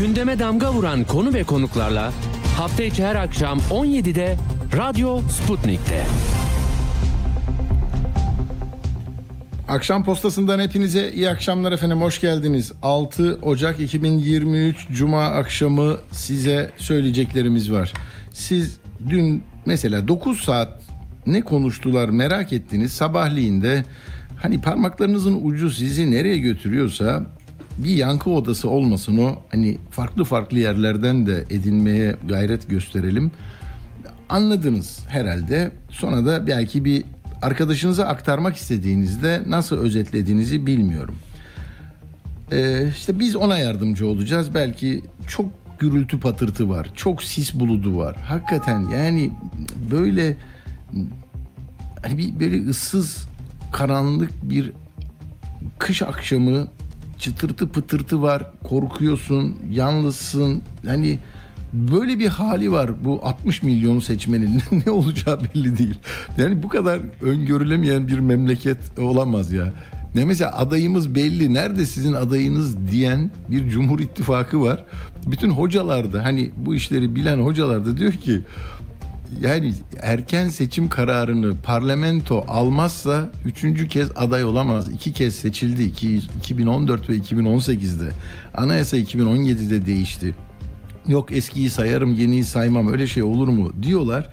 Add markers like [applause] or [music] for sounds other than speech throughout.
Gündeme damga vuran konu ve konuklarla hafta içi her akşam 17'de Radyo Sputnik'te. Akşam postasından hepinize iyi akşamlar efendim. Hoş geldiniz. 6 Ocak 2023 Cuma akşamı size söyleyeceklerimiz var. Siz dün mesela 9 saat ne konuştular merak ettiniz. Sabahleyin de hani parmaklarınızın ucu sizi nereye götürüyorsa bir yankı odası olmasın o. Hani farklı farklı yerlerden de edinmeye gayret gösterelim. Anladınız herhalde. Sonra da belki bir arkadaşınıza aktarmak istediğinizde nasıl özetlediğinizi bilmiyorum. Ee, işte biz ona yardımcı olacağız. Belki çok gürültü patırtı var. Çok sis buludu var. Hakikaten yani böyle hani bir böyle ıssız karanlık bir kış akşamı çıtırtı pıtırtı var. Korkuyorsun, yalnızsın. Hani böyle bir hali var bu 60 milyon seçmenin [laughs] ne olacağı belli değil. Yani bu kadar öngörülemeyen bir memleket olamaz ya. Ne mesela adayımız belli. Nerede sizin adayınız diyen bir Cumhur İttifakı var. Bütün hocalar da hani bu işleri bilen hocalar da diyor ki yani erken seçim kararını parlamento almazsa üçüncü kez aday olamaz. İki kez seçildi. İki- 2014 ve 2018'de. Anayasa 2017'de değişti. Yok eskiyi sayarım yeniyi saymam öyle şey olur mu diyorlar.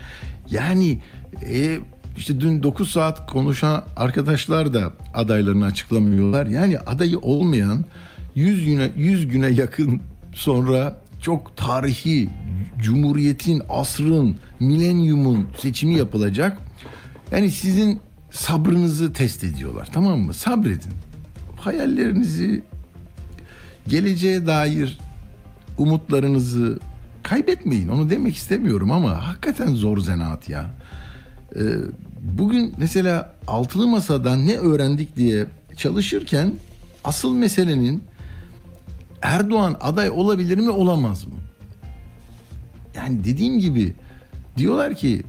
Yani e, işte dün 9 saat konuşan arkadaşlar da adaylarını açıklamıyorlar. Yani adayı olmayan 100 güne 100 güne yakın sonra çok tarihi cumhuriyetin, asrın, milenyumun seçimi yapılacak. Yani sizin sabrınızı test ediyorlar tamam mı? Sabredin. Hayallerinizi geleceğe dair umutlarınızı kaybetmeyin. Onu demek istemiyorum ama hakikaten zor zanaat ya. Ee, bugün mesela altılı masadan ne öğrendik diye çalışırken asıl meselenin Erdoğan aday olabilir mi olamaz mı? Yani dediğim gibi diyorlar ki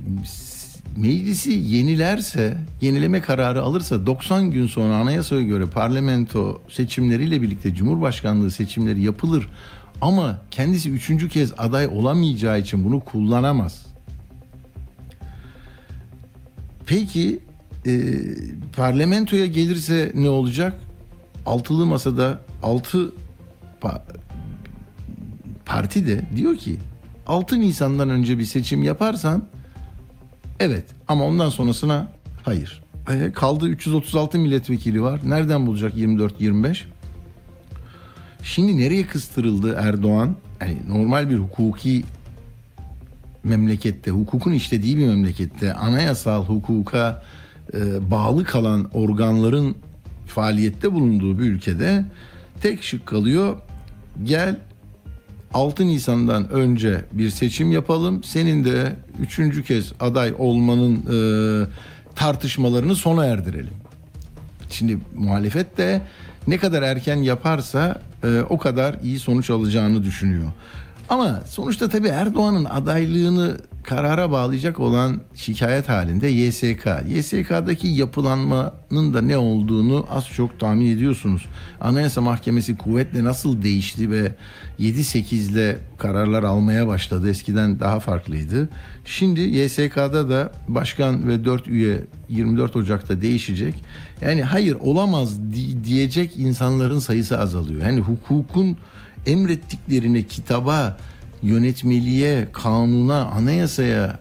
meclisi yenilerse, yenileme kararı alırsa 90 gün sonra anayasaya göre parlamento seçimleriyle birlikte cumhurbaşkanlığı seçimleri yapılır. Ama kendisi üçüncü kez aday olamayacağı için bunu kullanamaz. Peki e, parlamentoya gelirse ne olacak? Altılı masada altı pa- parti de diyor ki 6 Nisan'dan önce bir seçim yaparsan evet ama ondan sonrasına hayır. E, kaldı 336 milletvekili var. Nereden bulacak 24-25? Şimdi nereye kıstırıldı Erdoğan? Yani normal bir hukuki memlekette, hukukun işlediği bir memlekette anayasal hukuka e, bağlı kalan organların faaliyette bulunduğu bir ülkede tek şık kalıyor. Gel 6 Nisan'dan önce bir seçim yapalım. Senin de üçüncü kez aday olmanın e, tartışmalarını sona erdirelim. Şimdi muhalefet de ne kadar erken yaparsa e, o kadar iyi sonuç alacağını düşünüyor. Ama sonuçta tabii Erdoğan'ın adaylığını karara bağlayacak olan şikayet halinde YSK. YSK'daki yapılanmanın da ne olduğunu az çok tahmin ediyorsunuz. Anayasa Mahkemesi kuvvetle nasıl değişti ve 7-8'le kararlar almaya başladı. Eskiden daha farklıydı. Şimdi YSK'da da başkan ve 4 üye 24 Ocak'ta değişecek. Yani hayır olamaz di- diyecek insanların sayısı azalıyor. Yani hukukun emrettiklerine, kitaba, yönetmeliğe, kanuna, anayasaya,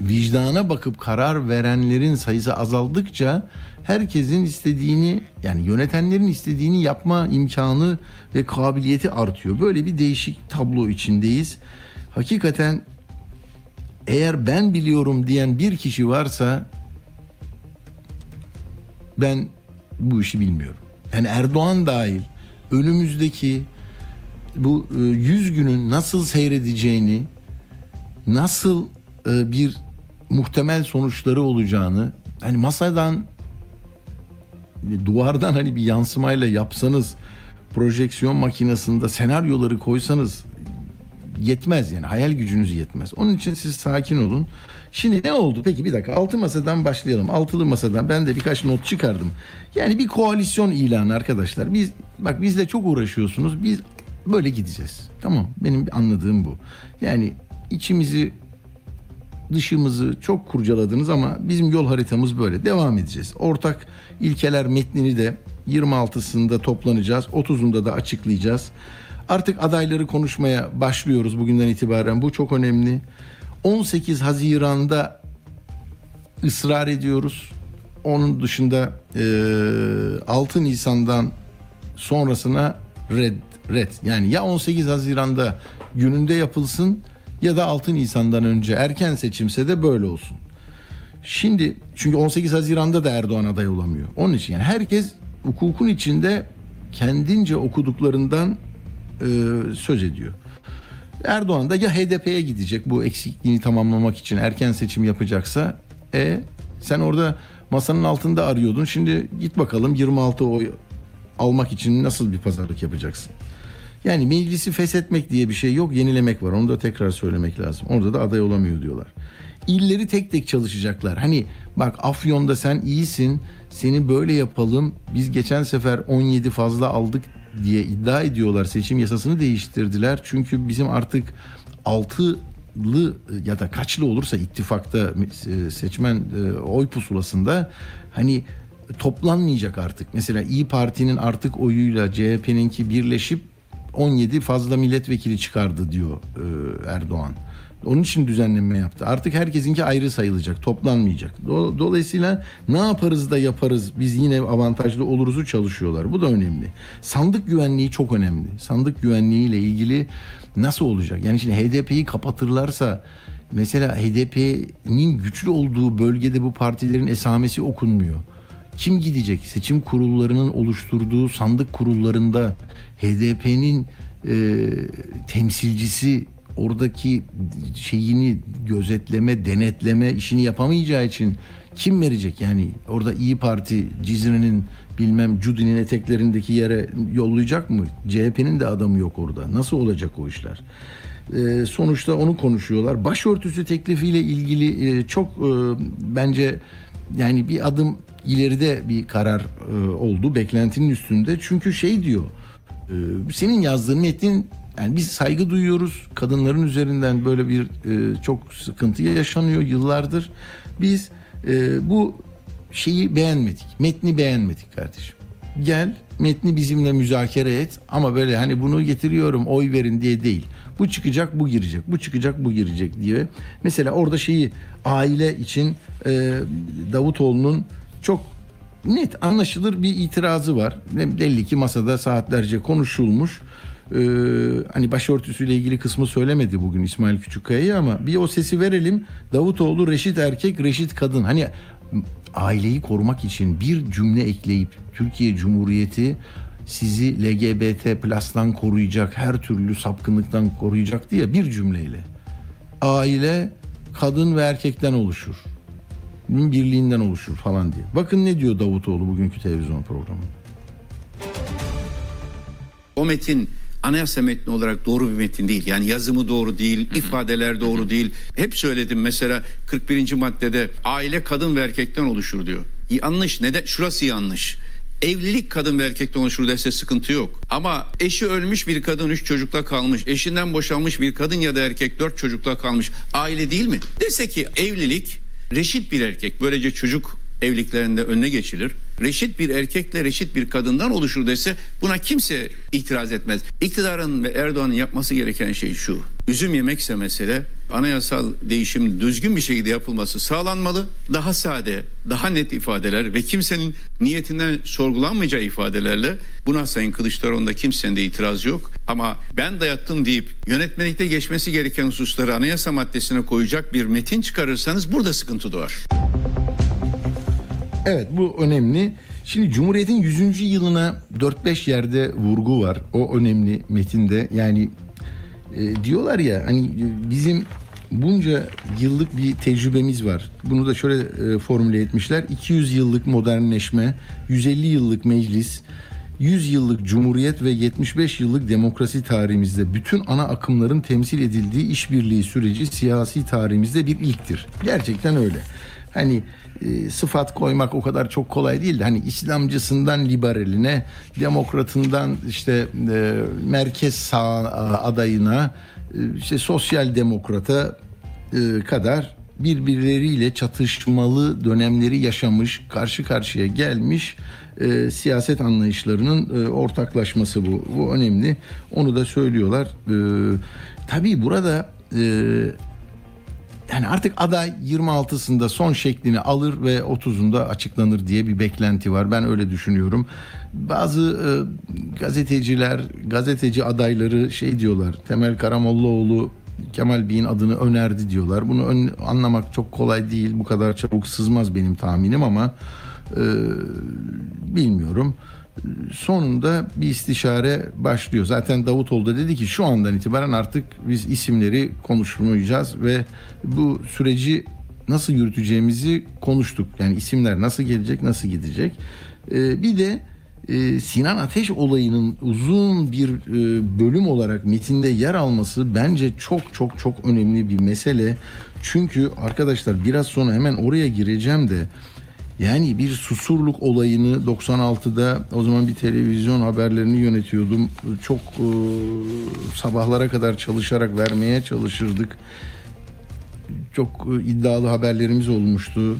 vicdana bakıp karar verenlerin sayısı azaldıkça herkesin istediğini yani yönetenlerin istediğini yapma imkanı ve kabiliyeti artıyor. Böyle bir değişik tablo içindeyiz. Hakikaten eğer ben biliyorum diyen bir kişi varsa ben bu işi bilmiyorum. Yani Erdoğan dahil önümüzdeki bu e, 100 günün nasıl seyredeceğini, nasıl e, bir muhtemel sonuçları olacağını hani masadan duvardan hani bir yansımayla yapsanız projeksiyon makinesinde senaryoları koysanız yetmez yani hayal gücünüz yetmez. Onun için siz sakin olun. Şimdi ne oldu? Peki bir dakika altı masadan başlayalım. Altılı masadan ben de birkaç not çıkardım. Yani bir koalisyon ilanı arkadaşlar. Biz bak bizle çok uğraşıyorsunuz. Biz böyle gideceğiz. Tamam benim anladığım bu. Yani içimizi dışımızı çok kurcaladınız ama bizim yol haritamız böyle. Devam edeceğiz. Ortak ilkeler metnini de 26'sında toplanacağız. 30'unda da açıklayacağız. Artık adayları konuşmaya başlıyoruz bugünden itibaren. Bu çok önemli. 18 Haziran'da ısrar ediyoruz. Onun dışında e, 6 Nisan'dan sonrasına red, red. Yani ya 18 Haziran'da gününde yapılsın ya da 6 Nisan'dan önce erken seçimse de böyle olsun. Şimdi çünkü 18 Haziran'da da Erdoğan aday olamıyor. Onun için yani herkes hukukun içinde kendince okuduklarından e, söz ediyor. Erdoğan da ya HDP'ye gidecek bu eksikliğini tamamlamak için erken seçim yapacaksa e sen orada masanın altında arıyordun. Şimdi git bakalım 26 oy almak için nasıl bir pazarlık yapacaksın? Yani meclisi feshetmek diye bir şey yok, yenilemek var. Onu da tekrar söylemek lazım. Orada da aday olamıyor diyorlar. İlleri tek tek çalışacaklar. Hani bak Afyon'da sen iyisin, seni böyle yapalım. Biz geçen sefer 17 fazla aldık diye iddia ediyorlar. Seçim yasasını değiştirdiler. Çünkü bizim artık altılı ya da kaçlı olursa ittifakta e, seçmen e, oy pusulasında hani toplanmayacak artık. Mesela İyi Parti'nin artık oyuyla CHP'ninki birleşip 17 fazla milletvekili çıkardı diyor e, Erdoğan. Onun için düzenleme yaptı. Artık herkesinki ayrı sayılacak, toplanmayacak. Do- Dolayısıyla ne yaparız da yaparız, biz yine avantajlı oluruzu çalışıyorlar. Bu da önemli. Sandık güvenliği çok önemli. Sandık güvenliği ile ilgili nasıl olacak? Yani şimdi HDP'yi kapatırlarsa mesela HDP'nin güçlü olduğu bölgede bu partilerin esamesi okunmuyor. Kim gidecek? Seçim kurullarının oluşturduğu sandık kurullarında HDP'nin e, temsilcisi oradaki şeyini gözetleme, denetleme işini yapamayacağı için kim verecek? Yani orada İyi Parti Cizre'nin bilmem Cudi'nin eteklerindeki yere yollayacak mı? CHP'nin de adamı yok orada. Nasıl olacak o işler? Ee, sonuçta onu konuşuyorlar. Başörtüsü teklifiyle ilgili e, çok e, bence yani bir adım ileride bir karar e, oldu beklentinin üstünde. Çünkü şey diyor senin yazdığın metnin yani biz saygı duyuyoruz. Kadınların üzerinden böyle bir e, çok sıkıntı yaşanıyor yıllardır. Biz e, bu şeyi beğenmedik. Metni beğenmedik kardeşim. Gel metni bizimle müzakere et ama böyle hani bunu getiriyorum oy verin diye değil. Bu çıkacak bu girecek. Bu çıkacak bu girecek diye. Mesela orada şeyi aile için e, Davutoğlu'nun çok net anlaşılır bir itirazı var. Belli ki masada saatlerce konuşulmuş. Ee, hani başörtüsüyle ilgili kısmı söylemedi bugün İsmail Küçükkaya'yı ama bir o sesi verelim. Davutoğlu reşit erkek, reşit kadın. Hani aileyi korumak için bir cümle ekleyip Türkiye Cumhuriyeti sizi LGBT plus'tan koruyacak, her türlü sapkınlıktan koruyacak diye bir cümleyle. Aile kadın ve erkekten oluşur. Birliğinden oluşur falan diye. Bakın ne diyor Davutoğlu bugünkü televizyon programında. O metin anayasa metni olarak doğru bir metin değil. Yani yazımı doğru değil, ifadeler doğru değil. Hep söyledim mesela 41. maddede aile kadın ve erkekten oluşur diyor. Yanlış. Neden? Şurası yanlış. Evlilik kadın ve erkekten oluşur dese sıkıntı yok. Ama eşi ölmüş bir kadın üç çocukla kalmış. Eşinden boşanmış bir kadın ya da erkek dört çocukla kalmış. Aile değil mi? Dese ki evlilik reşit bir erkek. Böylece çocuk evliliklerinde önüne geçilir. Reşit bir erkekle reşit bir kadından oluşur dese buna kimse itiraz etmez. İktidarın ve Erdoğan'ın yapması gereken şey şu. Üzüm yemekse mesele anayasal değişim düzgün bir şekilde yapılması sağlanmalı. Daha sade, daha net ifadeler ve kimsenin niyetinden sorgulanmayacağı ifadelerle buna Sayın Kılıçdaroğlu'nda kimsenin de itiraz yok. Ama ben dayattım deyip yönetmelikte geçmesi gereken hususları anayasa maddesine koyacak bir metin çıkarırsanız burada sıkıntı doğar. Evet bu önemli. Şimdi Cumhuriyet'in 100. yılına 4-5 yerde vurgu var. O önemli metinde. Yani e, diyorlar ya hani e, bizim bunca yıllık bir tecrübemiz var. Bunu da şöyle e, formüle etmişler. 200 yıllık modernleşme, 150 yıllık meclis, 100 yıllık cumhuriyet ve 75 yıllık demokrasi tarihimizde bütün ana akımların temsil edildiği işbirliği süreci siyasi tarihimizde bir ilktir. Gerçekten öyle. Hani e, sıfat koymak o kadar çok kolay değil de hani İslamcısından liberaline, demokratından işte e, merkez sağ adayına, işte sosyal demokrata e, kadar birbirleriyle çatışmalı dönemleri yaşamış, karşı karşıya gelmiş e, siyaset anlayışlarının e, ortaklaşması bu. Bu önemli. Onu da söylüyorlar. Tabii burada yani artık aday 26'sında son şeklini alır ve 30'unda açıklanır diye bir beklenti var. Ben öyle düşünüyorum. Bazı e, gazeteciler, gazeteci adayları şey diyorlar. Temel Karamollaoğlu Kemal Bey'in adını önerdi diyorlar. Bunu ön- anlamak çok kolay değil. Bu kadar çabuk sızmaz benim tahminim ama e, bilmiyorum. Sonunda bir istişare başlıyor. Zaten Davutoğlu da dedi ki şu andan itibaren artık biz isimleri konuşmayacağız ve bu süreci nasıl yürüteceğimizi konuştuk. Yani isimler nasıl gelecek, nasıl gidecek. Ee, bir de e, Sinan Ateş olayının uzun bir e, bölüm olarak metinde yer alması bence çok çok çok önemli bir mesele. Çünkü arkadaşlar biraz sonra hemen oraya gireceğim de yani bir susurluk olayını 96'da o zaman bir televizyon haberlerini yönetiyordum. Çok e, sabahlara kadar çalışarak vermeye çalışırdık. Çok e, iddialı haberlerimiz olmuştu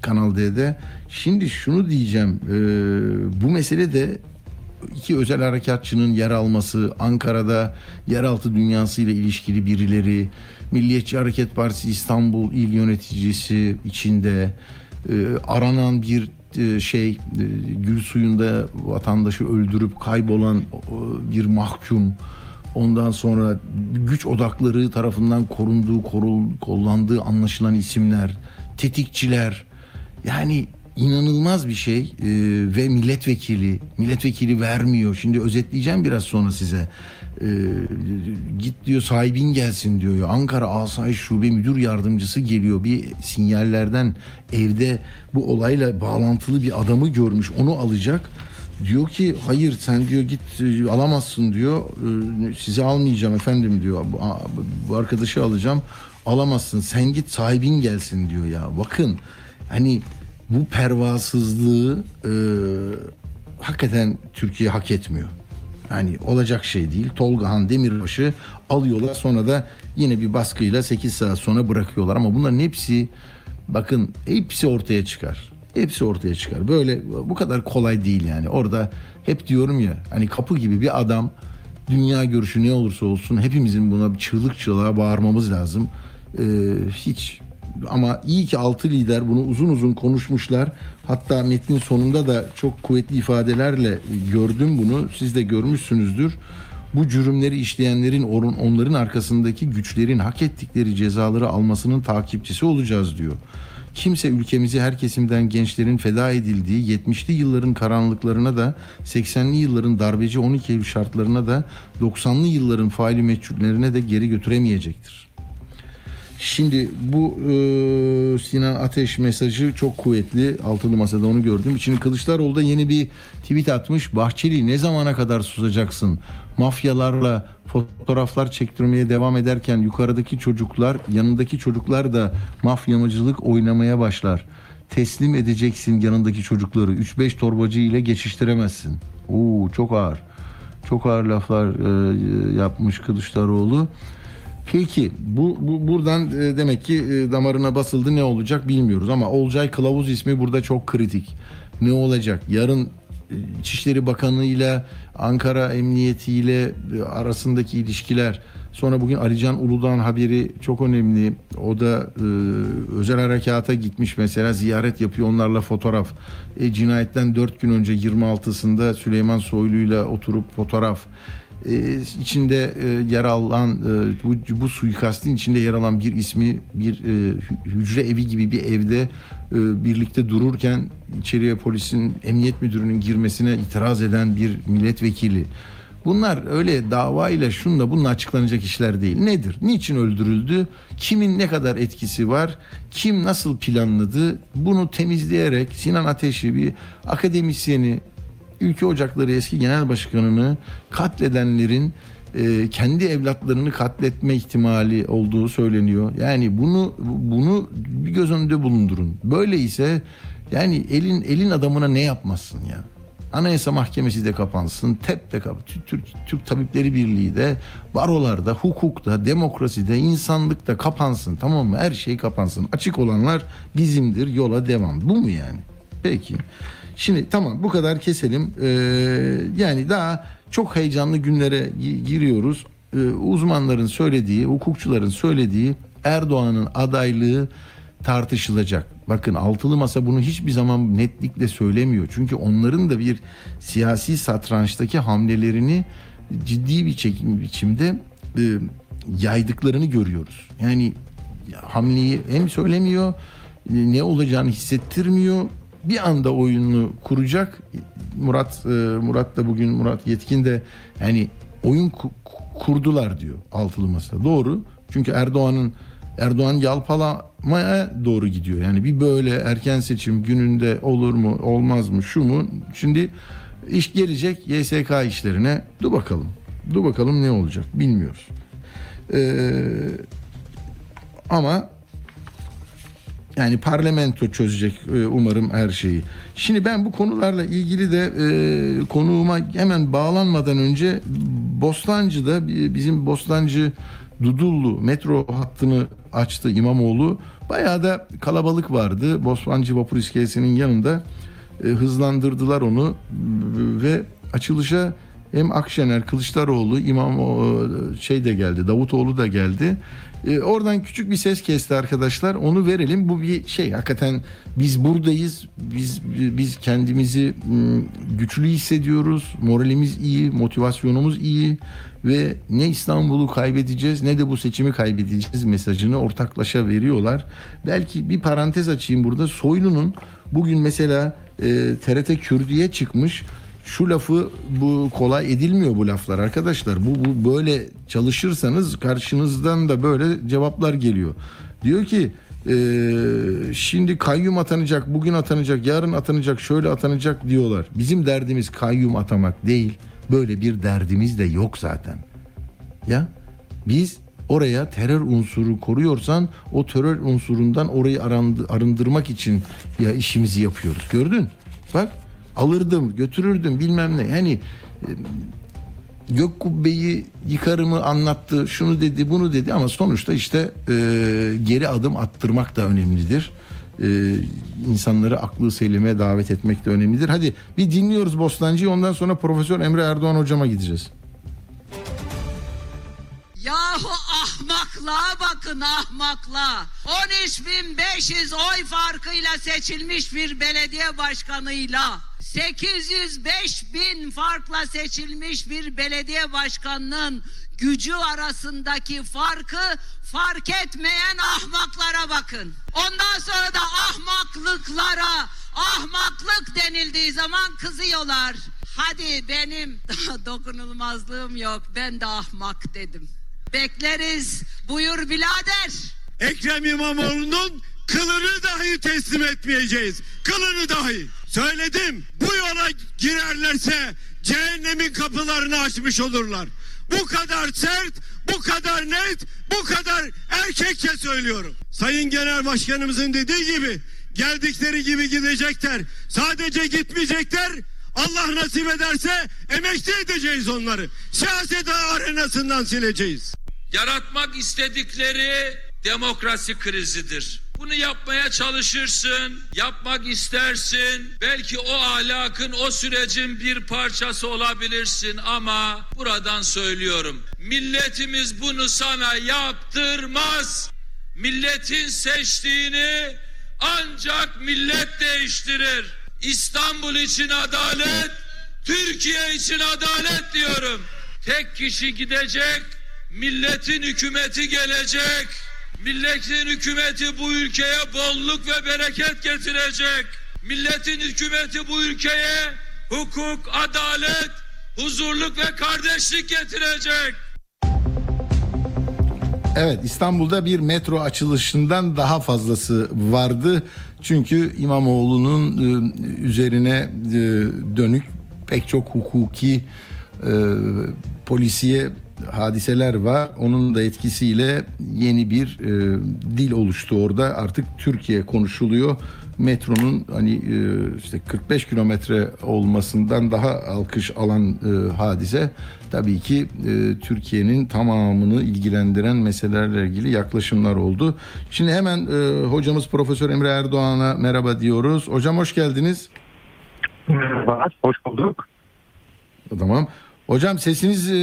Kanal D'de. Şimdi şunu diyeceğim. e, bu mesele de iki özel harekatçının yer alması, Ankara'da yeraltı dünyası ile ilişkili birileri, Milliyetçi Hareket Partisi İstanbul İl Yöneticisi içinde aranan bir e, şey e, gül suyunda vatandaşı öldürüp kaybolan bir mahkum. Ondan sonra güç odakları tarafından korunduğu korul, kollandığı anlaşılan isimler tetikçiler. Yani inanılmaz bir şey e, ve milletvekili milletvekili vermiyor. Şimdi özetleyeceğim biraz sonra size E, git diyor sahibin gelsin diyor. Ankara Asayiş Şube Müdür Yardımcısı geliyor. Bir sinyallerden evde bu olayla bağlantılı bir adamı görmüş onu alacak. Diyor ki hayır sen diyor git e, alamazsın diyor. E, sizi almayacağım efendim diyor. Bu, arkadaşı alacağım alamazsın. Sen git sahibin gelsin diyor ya. Bakın hani bu pervasızlığı e, hakikaten Türkiye hak etmiyor. Yani olacak şey değil. Tolgahan Demirbaş'ı alıyorlar sonra da yine bir baskıyla 8 saat sonra bırakıyorlar. Ama bunların hepsi bakın hepsi ortaya çıkar. Hepsi ortaya çıkar. Böyle bu kadar kolay değil yani. Orada hep diyorum ya hani kapı gibi bir adam dünya görüşü ne olursa olsun hepimizin buna bir çığlık çığlığa bağırmamız lazım. Ee, hiç ama iyi ki altı lider bunu uzun uzun konuşmuşlar. Hatta metnin sonunda da çok kuvvetli ifadelerle gördüm bunu. Siz de görmüşsünüzdür. Bu cürümleri işleyenlerin onların arkasındaki güçlerin hak ettikleri cezaları almasının takipçisi olacağız diyor. Kimse ülkemizi her kesimden gençlerin feda edildiği 70'li yılların karanlıklarına da 80'li yılların darbeci 12 Eylül şartlarına da 90'lı yılların faili meçhullerine de geri götüremeyecektir. Şimdi bu e, Sinan Ateş mesajı çok kuvvetli. Altılı Masa'da onu gördüm. Şimdi Kılıçdaroğlu da yeni bir tweet atmış. Bahçeli ne zamana kadar susacaksın? Mafyalarla fotoğraflar çektirmeye devam ederken yukarıdaki çocuklar, yanındaki çocuklar da mafyamacılık oynamaya başlar. Teslim edeceksin yanındaki çocukları. 3-5 torbacı ile geçiştiremezsin. Oo çok ağır. Çok ağır laflar e, yapmış Kılıçdaroğlu. Peki bu, bu buradan e, demek ki e, damarına basıldı ne olacak bilmiyoruz ama Olcay Kılavuz ismi burada çok kritik. Ne olacak? Yarın e, Bakanı ile Ankara Emniyeti ile e, arasındaki ilişkiler sonra bugün Alican Uludağ'ın haberi çok önemli. O da e, özel harekata gitmiş mesela ziyaret yapıyor onlarla fotoğraf. E, cinayetten 4 gün önce 26'sında Süleyman Soylu'yla oturup fotoğraf e, içinde e, yer alan e, bu, bu suikastin içinde yer alan bir ismi bir e, hü- hücre evi gibi bir evde e, birlikte dururken içeriye polisin emniyet müdürünün girmesine itiraz eden bir milletvekili. Bunlar öyle davayla şunla bununla açıklanacak işler değil. Nedir? Niçin öldürüldü? Kimin ne kadar etkisi var? Kim nasıl planladı? Bunu temizleyerek Sinan Ateş'i bir akademisyeni Ülke Ocakları eski genel başkanını katledenlerin e, kendi evlatlarını katletme ihtimali olduğu söyleniyor. Yani bunu bunu bir göz önünde bulundurun. Böyle ise yani elin elin adamına ne yapmazsın ya? Anayasa Mahkemesi de kapansın, TEP de kap Türk, Türk, Türk Tabipleri Birliği de, barolarda, hukukta, demokraside, insanlıkta kapansın tamam mı? Her şey kapansın. Açık olanlar bizimdir, yola devam. Bu mu yani? Peki. Şimdi tamam bu kadar keselim. Ee, yani daha çok heyecanlı günlere gi- giriyoruz. Ee, uzmanların söylediği, hukukçuların söylediği Erdoğan'ın adaylığı tartışılacak. Bakın altılı masa bunu hiçbir zaman netlikle söylemiyor. Çünkü onların da bir siyasi satrançtaki hamlelerini ciddi bir çekim biçimde e, yaydıklarını görüyoruz. Yani hamleyi hem söylemiyor, e, ne olacağını hissettirmiyor. Bir anda oyununu kuracak. Murat e, Murat da bugün Murat Yetkin de yani oyun ku- kurdular diyor altılı masa. Doğru. Çünkü Erdoğan'ın Erdoğan yalpalamaya doğru gidiyor. Yani bir böyle erken seçim gününde olur mu olmaz mı şu mu? Şimdi iş gelecek YSK işlerine. Dur bakalım. Dur bakalım ne olacak bilmiyoruz. Ee, ama yani parlamento çözecek e, umarım her şeyi. Şimdi ben bu konularla ilgili de e, konuğuma hemen bağlanmadan önce Bostancı'da bi- bizim Bostancı Dudullu metro hattını açtı İmamoğlu. Bayağı da kalabalık vardı. Bostancı Vapur İskelesi'nin yanında e, hızlandırdılar onu ve açılışa hem Akşener, Kılıçdaroğlu, İmam şey de geldi, Davutoğlu da geldi. Ee, oradan küçük bir ses kesti arkadaşlar. Onu verelim. Bu bir şey hakikaten biz buradayız. Biz biz kendimizi m, güçlü hissediyoruz. Moralimiz iyi, motivasyonumuz iyi ve ne İstanbul'u kaybedeceğiz ne de bu seçimi kaybedeceğiz mesajını ortaklaşa veriyorlar. Belki bir parantez açayım burada. Soylu'nun bugün mesela e, TRT Kürdü'ye çıkmış şu lafı bu kolay edilmiyor bu laflar arkadaşlar. Bu, bu böyle çalışırsanız karşınızdan da böyle cevaplar geliyor. Diyor ki e, şimdi kayyum atanacak, bugün atanacak, yarın atanacak, şöyle atanacak diyorlar. Bizim derdimiz kayyum atamak değil. Böyle bir derdimiz de yok zaten. Ya biz oraya terör unsuru koruyorsan o terör unsurundan orayı arındırmak için ya işimizi yapıyoruz. Gördün? Bak alırdım, götürürdüm bilmem ne. Hani e, gök kubbeyi yıkarımı anlattı, şunu dedi, bunu dedi ama sonuçta işte e, geri adım attırmak da önemlidir. E, insanları aklı selime davet etmek de önemlidir. Hadi bir dinliyoruz Bostancı'yı ondan sonra Profesör Emre Erdoğan hocama gideceğiz. Yahu ahmaklığa bakın ahmaklığa. 13.500 oy farkıyla seçilmiş bir belediye başkanıyla 805 bin farkla seçilmiş bir belediye başkanının gücü arasındaki farkı fark etmeyen ahmaklara bakın. Ondan sonra da ahmaklıklara ahmaklık denildiği zaman kızıyorlar. Hadi benim dokunulmazlığım yok ben de ahmak dedim. Bekleriz buyur birader. Ekrem İmamoğlu'nun kılını dahi teslim etmeyeceğiz. Kılını dahi. Söyledim. Bu yola girerlerse cehennemin kapılarını açmış olurlar. Bu kadar sert, bu kadar net, bu kadar erkekçe söylüyorum. Sayın Genel Başkanımızın dediği gibi geldikleri gibi gidecekler. Sadece gitmeyecekler. Allah nasip ederse emekli edeceğiz onları. Siyaset arenasından sileceğiz. yaratmak istedikleri demokrasi krizidir. Bunu yapmaya çalışırsın, yapmak istersin. Belki o ahlakın, o sürecin bir parçası olabilirsin ama buradan söylüyorum. Milletimiz bunu sana yaptırmaz. Milletin seçtiğini ancak millet değiştirir. İstanbul için adalet, Türkiye için adalet diyorum. Tek kişi gidecek, milletin hükümeti gelecek. Milletin hükümeti bu ülkeye bolluk ve bereket getirecek. Milletin hükümeti bu ülkeye hukuk, adalet, huzurluk ve kardeşlik getirecek. Evet İstanbul'da bir metro açılışından daha fazlası vardı. Çünkü İmamoğlu'nun e, üzerine e, dönük pek çok hukuki e, polisiye hadiseler var. Onun da etkisiyle yeni bir e, dil oluştu orada. Artık Türkiye konuşuluyor. Metronun hani e, işte 45 kilometre olmasından daha alkış alan e, hadise tabii ki e, Türkiye'nin tamamını ilgilendiren meselelerle ilgili yaklaşımlar oldu. Şimdi hemen e, hocamız Profesör Emre Erdoğan'a merhaba diyoruz. Hocam hoş geldiniz. Merhaba, hoş bulduk. Tamam. Hocam sesiniz e,